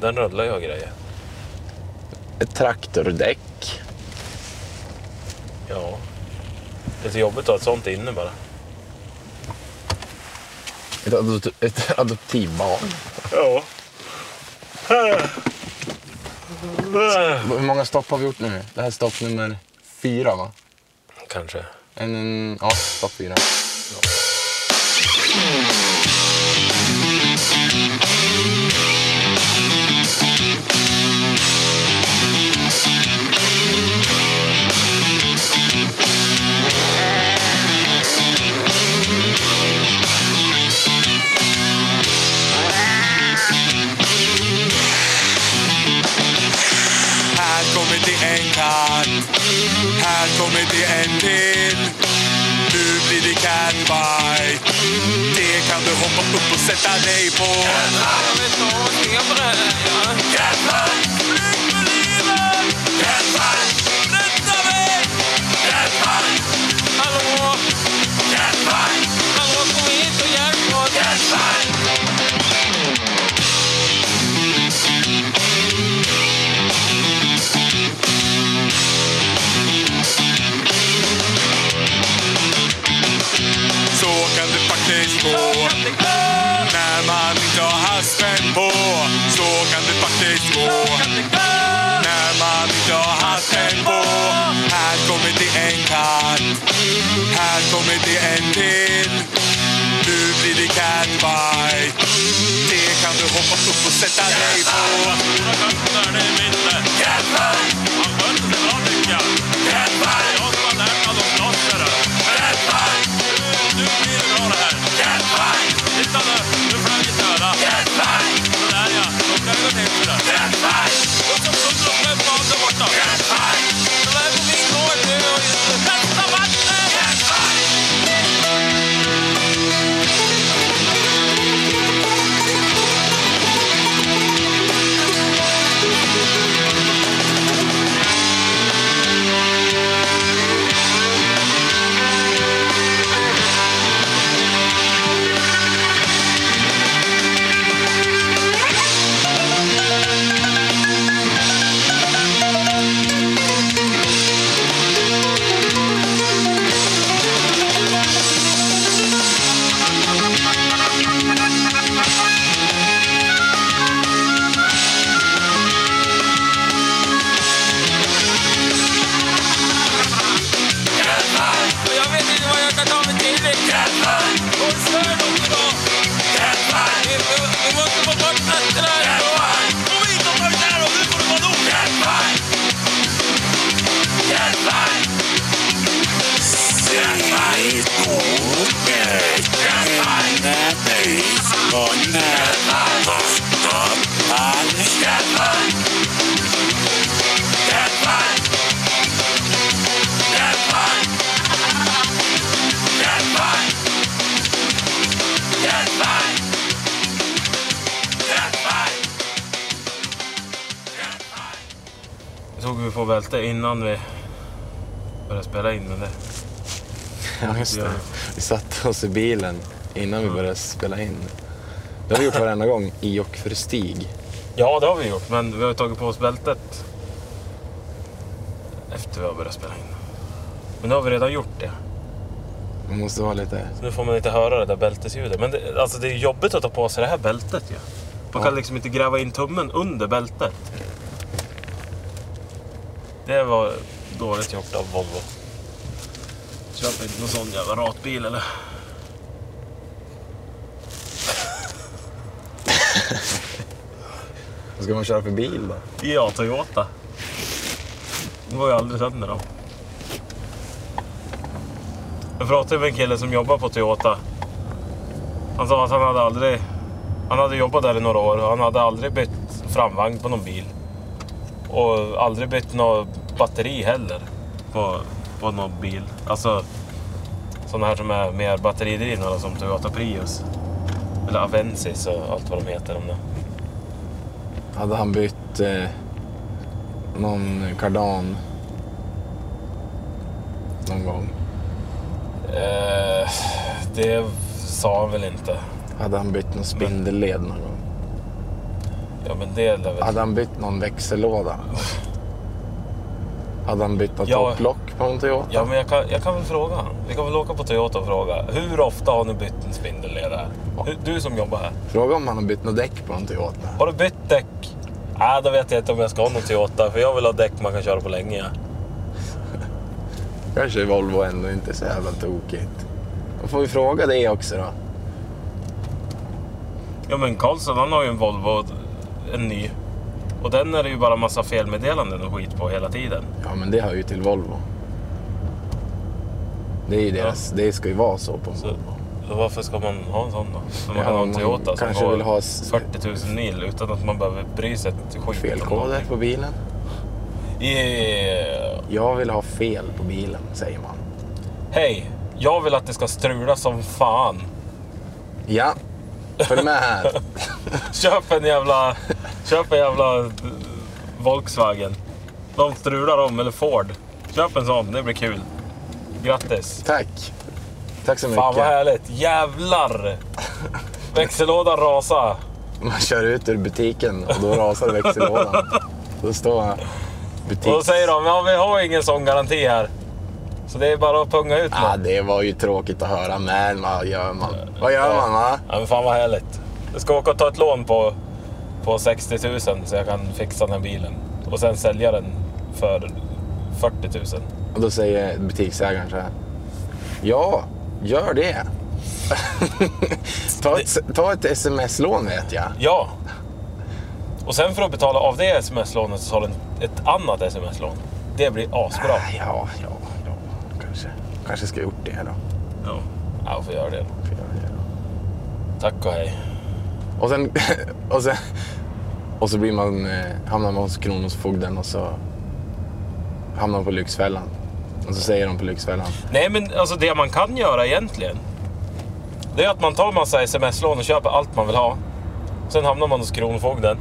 Den rullar ju och grejer. Ett traktordäck. Ja. Lite jobbigt att ha ett sånt inne bara. Ett, adop- ett adoptivbarn. Ja. Hur många stopp har vi gjort nu? Det här är stopp nummer fyra, va? Kanske. En, en, ja, stopp fyra. Här en katt. Här kommer det en till. Nu blir det catbike. Det kan du hoppa upp och sätta dig på. Catbike! Jag vet inte vad jag på det här. Catbike! Flyg för livet! Catbike! Rädda mig! Catbike! Hallå, Catbike! hallå, kom hit och hjälp oss. Catbike! Spänn på. Så kan det faktiskt gå när man inte har hatten på. Här kommer det en katt. Här kommer det en till. Nu blir det catfight. Det kan du hoppa upp och sätta dig på. Catfight! Catfight! Få bälte innan vi började spela in. Men det, Ja, just det. Ja. Vi satte oss i bilen innan vi började spela in. Det har vi gjort varenda gång i och för Stig. ja, det har vi gjort. Men vi har tagit på oss bältet efter vi har börjat spela in. Men nu har vi redan gjort det. Man måste vara lite... Så nu får man inte höra det där bältesljudet. Men det, alltså det är jobbigt att ta på sig det här bältet ju. Man Ja. kan liksom inte gräva in tummen under bältet. Det var dåligt gjort av Volvo. Köp inte någon sån jävla ratbil eller? [LAUGHS] Vad ska man köra för bil då? Ja, Toyota. Det var ju aldrig sönder dem. Jag pratade med en kille som jobbar på Toyota. Han sa att han hade aldrig... Han hade jobbat där i några år och han hade aldrig bytt framvagn på någon bil. Och aldrig bytt något batteri heller på, på någon bil. Alltså sådana här som är mer batteridrivna som Toyota Prius. Eller Avensis och allt vad de heter. De där. Hade han bytt eh, någon kardan någon gång? Eh, det sa han väl inte. Hade han bytt någon spindelled någon gång? Ja men det lär väl... Hade han bytt någon växellåda? Hade han bytt något Ja. topplock på en Toyota? Ja men jag kan, jag kan väl fråga han. Vi kan väl åka på Toyota och fråga. Hur ofta har ni bytt en spindelled här? Hur- Du som jobbar här. Fråga om han har bytt något däck på en Toyota. Har du bytt däck? Nej, då vet jag inte om jag ska ha någon Toyota. För jag vill ha däck man kan köra på länge. Ja. [LAUGHS] Kanske Volvo ändå inte är så jävla tokigt. Då får vi fråga det också då. ja men Karlsson han har ju en Volvo, en ny. Och den är det ju bara massa felmeddelanden och skit på hela tiden. Ja, men det hör ju till Volvo. Det är ju deras, det ska ju vara så på Så, Volvo. varför ska man ha en sån då? Så man Ja, kan ha en Toyota som går vill ha s- 40 000 mil utan att man behöver bry sig ett skit Felkoder på bilen. Yeah. Jag vill ha fel på bilen, säger man. Hej! Jag vill att det ska strula som fan. Ja, följ med här. [LAUGHS] Köp en jävla... Köp en jävla eh, Volkswagen. De strular om, eller Ford. Köp en sån, det blir kul. Grattis! Tack. Tack så Fan vad mycket. härligt! Jävlar! [LAUGHS] Växellådan rasa. Man kör ut ur butiken och då rasar växellådan. Då står butik... Och då säger de, ja vi har ingen sån garanti här. Så det är bara att punga ut Ah, med. det var ju tråkigt att höra, men vad gör man? Vad gör man va? Ja men fan vad härligt. Jag ska åka och ta ett lån på, på 60 000 så jag kan fixa den här bilen. Och sen sälja den för 40 000. Och då säger butiksägaren så här. Ja, gör det. [LAUGHS] ta, ett, ta ett sms-lån vet jag. Ja. Och sen för att betala av det sms-lånet så tar du ett annat sms-lån. Det blir asbra. Ah, Ja, ja, ja. Kanske, kanske ska jag gjort det då. Ja, jag får göra det. Får göra det då. Tack och hej. Och sen, [LAUGHS] och sen, och så blir man, eh, hamnar man hos Kronofogden och så hamnar man på Lyxfällan. Och så säger de på Lyxfällan. Nej men alltså det man kan göra egentligen. Det är att man tar massa sms-lån och köper allt man vill ha. Sen hamnar man hos Kronofogden.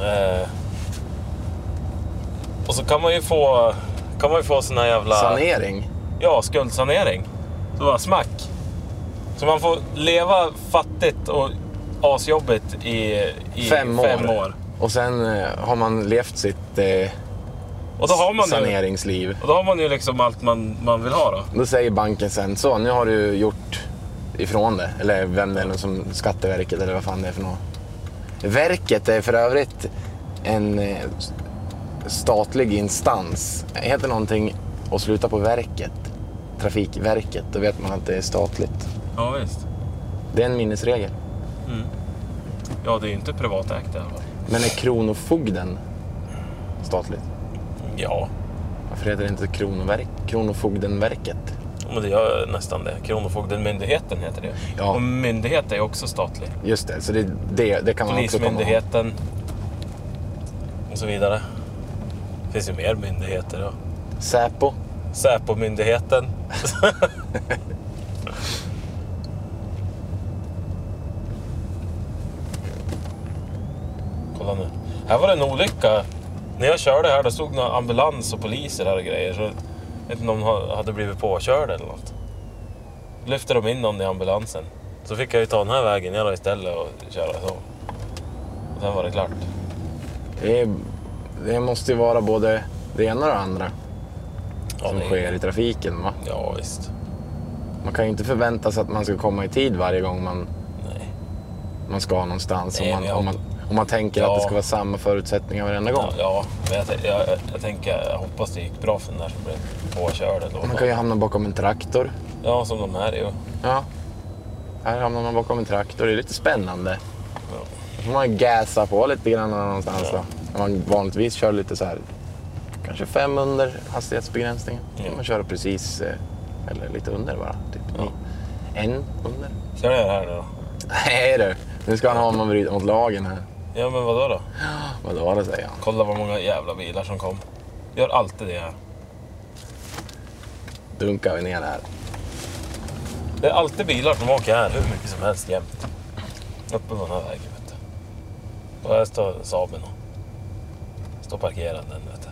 Eh, och så kan man ju få, kan man ju få sån här jävla... Sanering. Ja, skuldsanering. Så bara smack. Så man får leva fattigt och asjobbigt i, i Fem år. fem år. Och sen eh, har man levt sitt eh, Och då har man ju, saneringsliv. och då har man ju liksom allt man, man vill ha då. Då säger banken sen så, nu har du gjort ifrån det. Eller vem det är som Skatteverket eller vad fan det är för något. Verket är för övrigt en eh, statlig instans. Heter någonting och slutar på verket. Trafikverket, då vet man att det är statligt. Ja visst. Det är en minnesregel. Ja, det är ju inte privatägt i alla fall. Men är Kronofogden statligt? Ja, Varför heter det inte Kronoverk, Kronofogdenverket? Men det gör nästan det. Kronofogdemyndigheten heter det. Ja. Och myndighet är också statlig. Just det, så det, det, det kan man också komma. Polismyndigheten. Och så vidare. Det finns ju mer myndigheter. Ja. Säpo. Säpo-myndigheten. [LAUGHS] Kolla nu. Här var det en olycka. När jag körde här då stod några ambulans och poliser här och grejer. Så jag vet inte om de ha- hade blivit påkörda eller något. Lyfte de in någon i ambulansen. Så fick jag ju ta den här vägen jag då istället och köra så. Och sen var det klart. Det, är, det måste ju vara både det ena och det andra Ja, som det är- sker i trafiken. Va? Ja, visst. Man kan ju inte förvänta sig att man ska komma i tid varje gång man, Nej. man ska någonstans. Nej, om, man, om, man, om man tänker Ja. att det ska vara samma förutsättningar varenda gång. Ja, ja men jag, jag, jag, jag tänker, jag hoppas det gick bra för den där som blev påkörd. Eller Man kan ju hamna bakom en traktor. Ja, som de här är ju. Ja. Här hamnar man bakom en traktor. Det är lite spännande. Ja. Då får man gasa på lite grann någonstans Ja. då. Man vanligtvis kör lite så här, kanske fem under hastighetsbegränsningen. Då Ja. man köra precis, eh, eller lite under bara. Typ Ja. en under. Ska jag göra här nu då? Nej du, nu ska han ha om man bryter mot lagen här. Ja, men vadå då? Vadå det säger han? Kolla vad många jävla bilar som kom. Gör alltid det här. Dunkar vi ner här. Det är alltid bilar som åker här hur mycket som helst jämt. Uppe på den här vägen vet du. Och här står Saaben och står parkerad den vet du.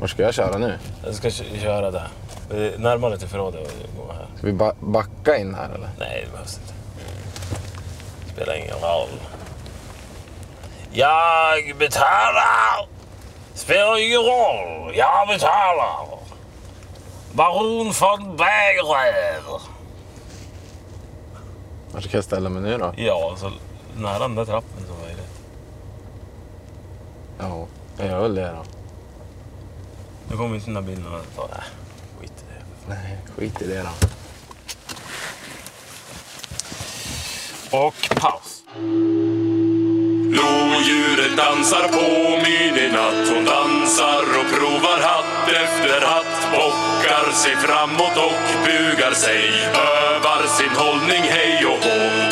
Var ska jag köra nu? Jag ska kö- köra där. Det är närmare till förrådet och gå här. Ska vi ba- backa in här eller? Nej, det behövs inte. Spelar ingen roll. Jag betalar! Spelar ingen roll. Jag betalar! Baron von Bergräv. Var ska jag ställa mig nu då? Ja, så nära den där trappen som möjligt. Ja, jag gör väl det då. Nu kommer inte den där bilen att ta... Äh, skit i det. Nej, skit i det då. Och paus. Lodjuret dansar på midnatt Hon dansar och provar hatt efter hatt. Bockar sig framåt och bugar sig. Övar sin hållning hej och hå, hå.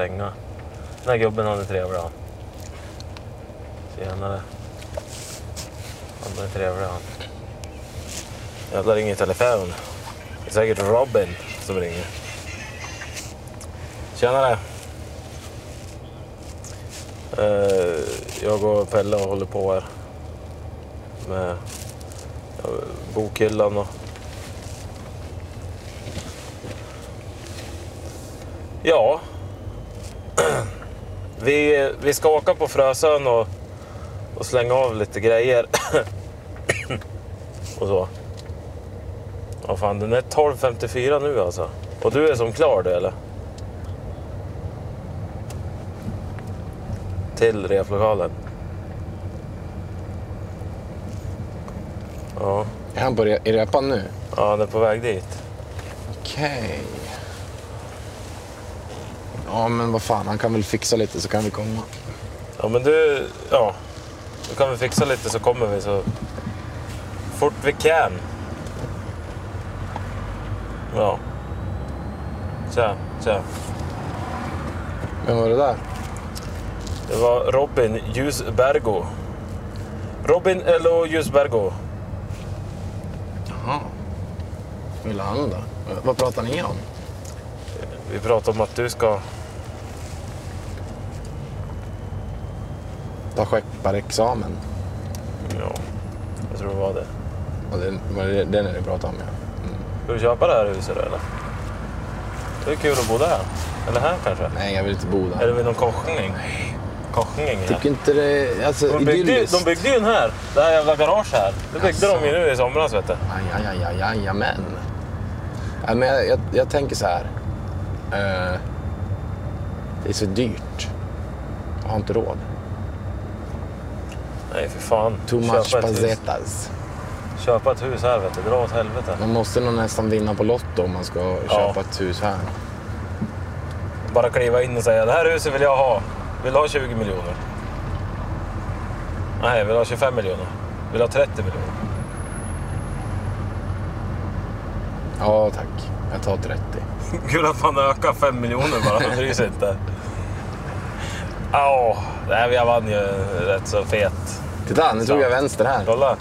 Stänga. Den här gubben hade trevlig han. Tjenare. Han var trevlig han. Jävlar ringer i telefon. Det är säkert Robin som ringer. Tjenare. Eh, jag och Pelle håller på här. Med bokhyllan och... Ja. Vi, vi ska åka på Frösön och, och slänga av lite grejer. [COUGHS] och så. Ja fan, den är 12.54 nu alltså. Och du är som klar du eller? Till replokalen. Ja. Är han på re- i repan nu? ja, han är på väg dit. Okej. Ja, men vad fan, han kan väl fixa lite så kan vi komma. Ja men du, ja. Då kan vi fixa lite så kommer vi så fort vi kan. Ja. Tja, tja. Vem var det där? Det var Robin Ljusbergo. Robin Elo Ljusbergo. Jaha. Vill han då? Vad pratar ni om? Vi pratade om att du ska... Ta skepparexamen. Ja, jag tror det var det. Ja, det var det den ni pratade om, ja. Ska du köpa det här huset då eller? Det är kul att bo där. Eller här kanske? Nej, jag vill inte bo Är där. det vid någon korsning? Korsning här. Tycker inte det... Alltså, De byggde, idylliskt. de byggde ju den här, det här jävla garage här. Det byggde Jaså. de ju nu i somras vet du. Aj, aj, aj, aj, jajamän. Ja, men jag, jag, jag tänker så här. Eh, det är så dyrt. Jag har inte råd. Nej för fan. Too much pazetas. köpa ett hus här vet du, dra åt helvete. Man måste nog nästan vinna på Lotto om man ska köpa ett hus här. Bara kliva in och säga det här huset vill jag ha. Vill du ha 20 miljoner? Nej, vill du ha 25 miljoner? Vill du ha 30 miljoner? Ja, tack. Jag tar 30. [LAUGHS] Kul att man ökar 5 miljoner bara, man bryr sig inte. [LAUGHS] Ja, det här jag vann ju rätt så fet. Titta, nu tog jag vänster här. Kolla.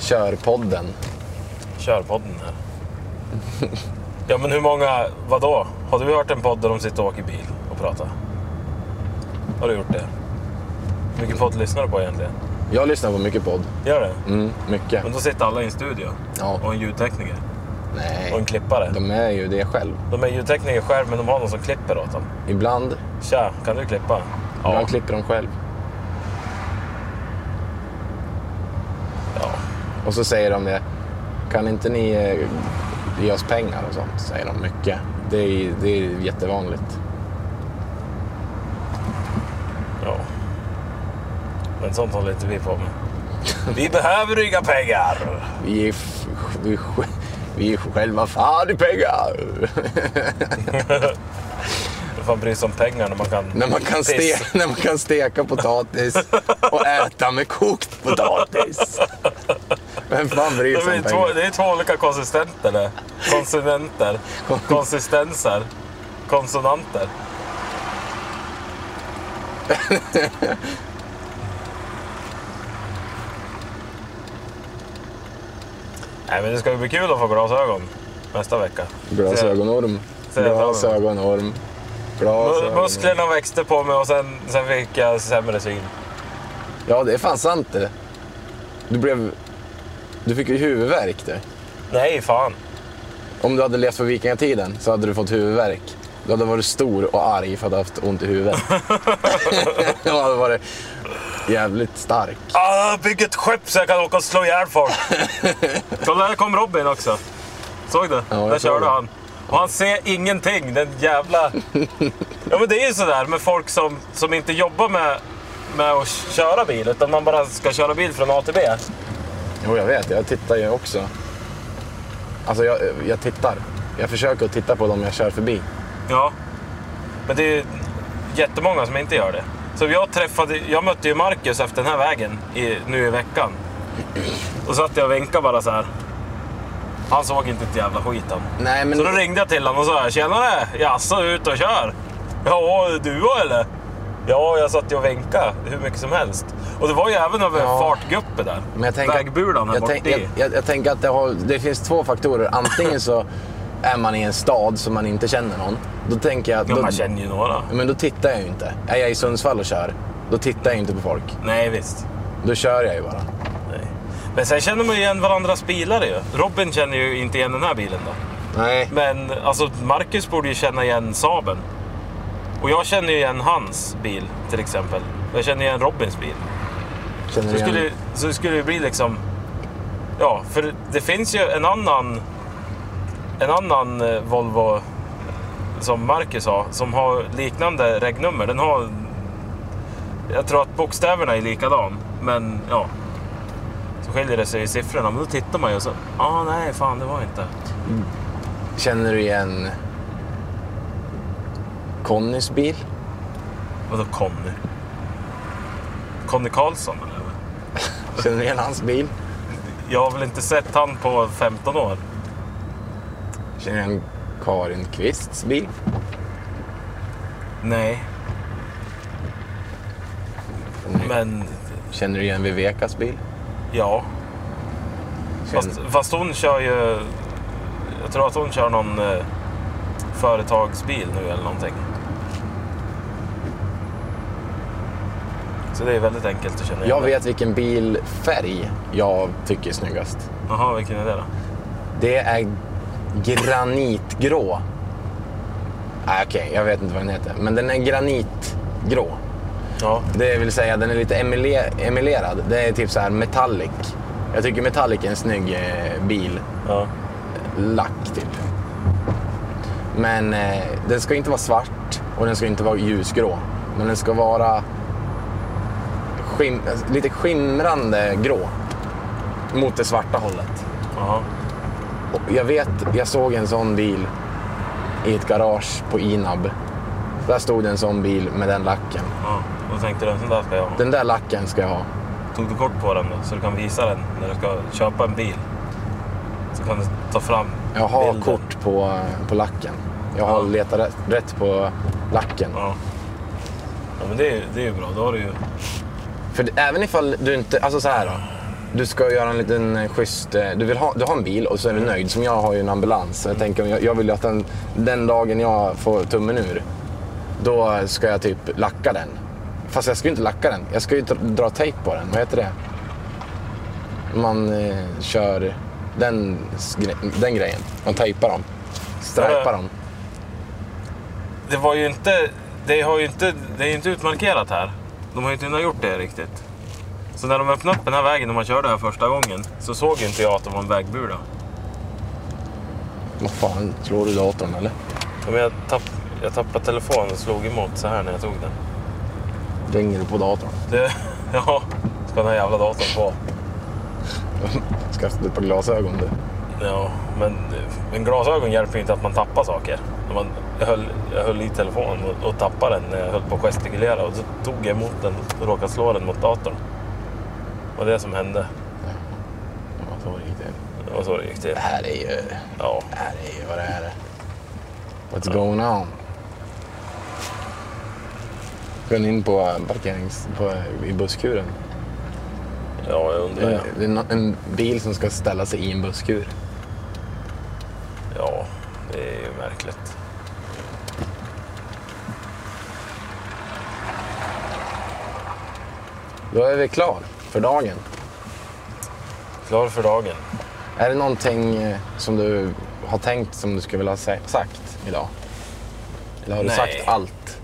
Körpodden. Körpodden här. [LAUGHS] Ja men hur många, vadå? Har du hört en podd där de sitter och åker bil och pratar? Har du gjort det? Hur mycket podd lyssnar du på egentligen? Jag lyssnar på mycket podd. Gör det? Mm, mycket. Men då sitter alla i en studio. Ja. Och en ljudtekniker. Och en Nej, klippare. de är ju det själv. De är ljudtekniker själv men de har någon som klipper åt dem. Ibland, Tja, kan du klippa? Ibland klipper de själv. Ja. Och så säger de det. Kan inte ni eh, ge oss pengar och sånt? Säger de mycket. Det är, det är jättevanligt. ja. Men sånt håller inte vi på med. Vi behöver inga pengar! Vi är, vi vi är själva fan i pengar. [LAUGHS] Fan bry sig om pengar när man kan... när, man kan steka, när man kan steka potatis och äta med kokt potatis. Vem fan bryr sig om två, pengar? det är två olika konsistenter det. Konsonenter. Konsistenser. Konsonanter. [LAUGHS] Nej men det ska bli kul att få glasögon nästa vecka. Glasögonorm. Glasögonorm. Glasögonorm. Musklerna växte på mig och sen, sen fick jag sämre syn. Ja, det är fan sant det. Du blev... Du fick ju huvudvärk du. Nej fan. Om du hade levt på vikingatiden så hade du fått huvudvärk. Du hade varit stor och arg för att du haft ont i huvudet. [LAUGHS] du hade varit jävligt stark. Ah, bygg ett skepp så jag kan åka och slå ihjäl folk. [LAUGHS] Kolla, här kom Robin också. Såg du? jag Där körde han. Och han ser ingenting, den jävla... [LAUGHS] Ja men det är ju sådär med folk som, som inte jobbar med, med att köra bil, utan man bara ska köra bil från A till B. Jo, jag vet. Jag tittar ju också. Alltså jag, jag tittar. Jag försöker att titta på dem jag kör förbi. Ja. Men det är jättemånga som inte gör det. Så jag träffade, jag mötte ju Marcus efter den här vägen i, nu i veckan. Och satt jag och vinkade bara så här. Han såg inte ett jävla skit han. Nej, men... Så då ringde jag till honom och sa “Tjenare! Jaså, ut och kör?” “Ja, du eller?” Ja, jag satt ju och vinkade hur mycket som helst. Och det var ju även över Ja. fartguppet där. Men jag tänker, Vägbulan här jag, tänk, jag, jag, jag tänker att det, har, det finns två faktorer. Antingen så är man i en stad som man inte känner någon. Då tänker jag. Ja, Då, man känner ju några. men då tittar jag ju inte. Är jag i Sundsvall och kör, då tittar jag inte på folk. Nej, visst. Då kör jag ju bara. Men sen känner man ju igen varandras bilar ju. Robin känner ju inte igen den här bilen då. Nej. Men alltså, Marcus borde ju känna igen Saben. Och jag känner ju igen hans bil till exempel. Jag känner igen Robins bil. Känner Så det skulle, igen? så det skulle ju bli liksom... Ja, för det finns ju en annan... En annan eh, Volvo som Marcus har, som har liknande regnummer. Den har... Jag tror att bokstäverna är likadan, men ja. Skiljer det sig i siffrorna. Men då tittar man ju och så... Ja, ah, nej, fan det var inte. Känner du igen Connys bil? Vadå Conny? Conny Karlsson eller? [LAUGHS] Känner du igen hans bil? Jag har väl inte sett han på 15 år. Känner du igen Karin Kvists bil? Nej, men Känner du igen Vivekas bil? Ja. Fast, fast hon kör ju... Jag tror att hon kör någon eh, företagsbil nu eller någonting. Så det är väldigt enkelt att känna igen Jag det. vet vilken bilfärg jag tycker är snyggast. Jaha, vilken är det då? Det är granitgrå. Nej, okej, jag vet inte vad den heter. Men den är granitgrå. Ja, Det vill säga, den är lite emelerad. Det är typ så här metallic. Jag tycker metallic är en snygg eh, bil. ja. Lack, typ. Men eh, den ska inte vara svart och den ska inte vara ljusgrå. Men den ska vara skim- lite skimrande grå. Mot det svarta hållet. Och jag vet, jag såg en sån bil i ett garage på Inab. Där stod en sån bil med den lacken. Ja. Då tänkte du en sån där ska jag ha. Den där lacken ska jag ha. Tog du kort på den då? Så du kan visa den när du ska köpa en bil. Så kan du ta fram Jag har bilden. kort på, på lacken. Jag har Ja. letat rätt, rätt på lacken. Ja. Ja men det är, det är ju bra. Då har du ju... För även ifall du inte, alltså så här då. Du ska göra en liten eh, schysst, eh, du, vill ha, du har en bil och så är du nöjd. Som jag har ju en ambulans. Jag tänker, jag, jag vill ju att den, den dagen jag får tummen ur, då ska jag typ lacka den. Fast jag ska ju inte lacka den. Jag ska ju dra, tejp på den. Vad heter det? Man eh, kör den, den grejen. Man tejpar dem. Strajpar dem. Det var ju inte... Det har ju inte... Det är ju inte utmarkerat här. De har ju inte kunnat gjort det riktigt. Så när de öppnade upp den här vägen när man körde här första gången så såg inte jag att det var en vägbula. Vad fan, slår du datorn eller? Ja, Men jag, tapp, jag tappade telefonen och slog emot så här när jag tog den. Ringer du på datorn? Det, [LAUGHS] ja, ska den här jävla datorn på. Skaffa ett par glasögon du. Ja, men, men glasögon hjälper ju inte att man tappar saker. När Man, jag, höll, jag höll i telefonen och, och tappade den när jag höll på att gestikulera och så tog jag emot den och råkade slå den mot datorn. Det var det som hände. Ja, så gick det. Det var så det gick till. Det här är ju... Ja, Det här är ju vad det är. What's going on? Ni in på parkerings... På, i busskuren? ja jag undrar. Det Ja. är, det är en bil som ska ställa sig i en busskur. ja, det är ju märkligt. Då är vi klar för dagen. Klar för dagen. Är det någonting eh, som du har tänkt som du skulle vilja ha sagt idag? Eller har du Nej. sagt allt?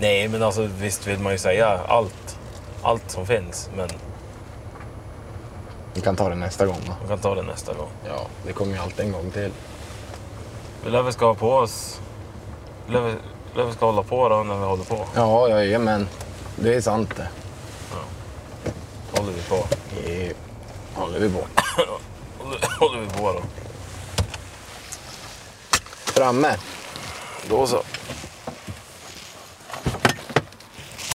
Nej, men alltså visst vill man ju säga allt. Allt som finns, men Vi kan ta det nästa gång då. man kan ta det nästa gång. Ja, det kommer ju alltid en gång till. Vi lär väl ska ha på oss... Vi lär väl, lär väl ska hålla på då när vi håller på. Ja, ja, men det är sant det. Håller vi på. Det håller vi på. håller, [COUGHS] håller vi på då. framme. Då så.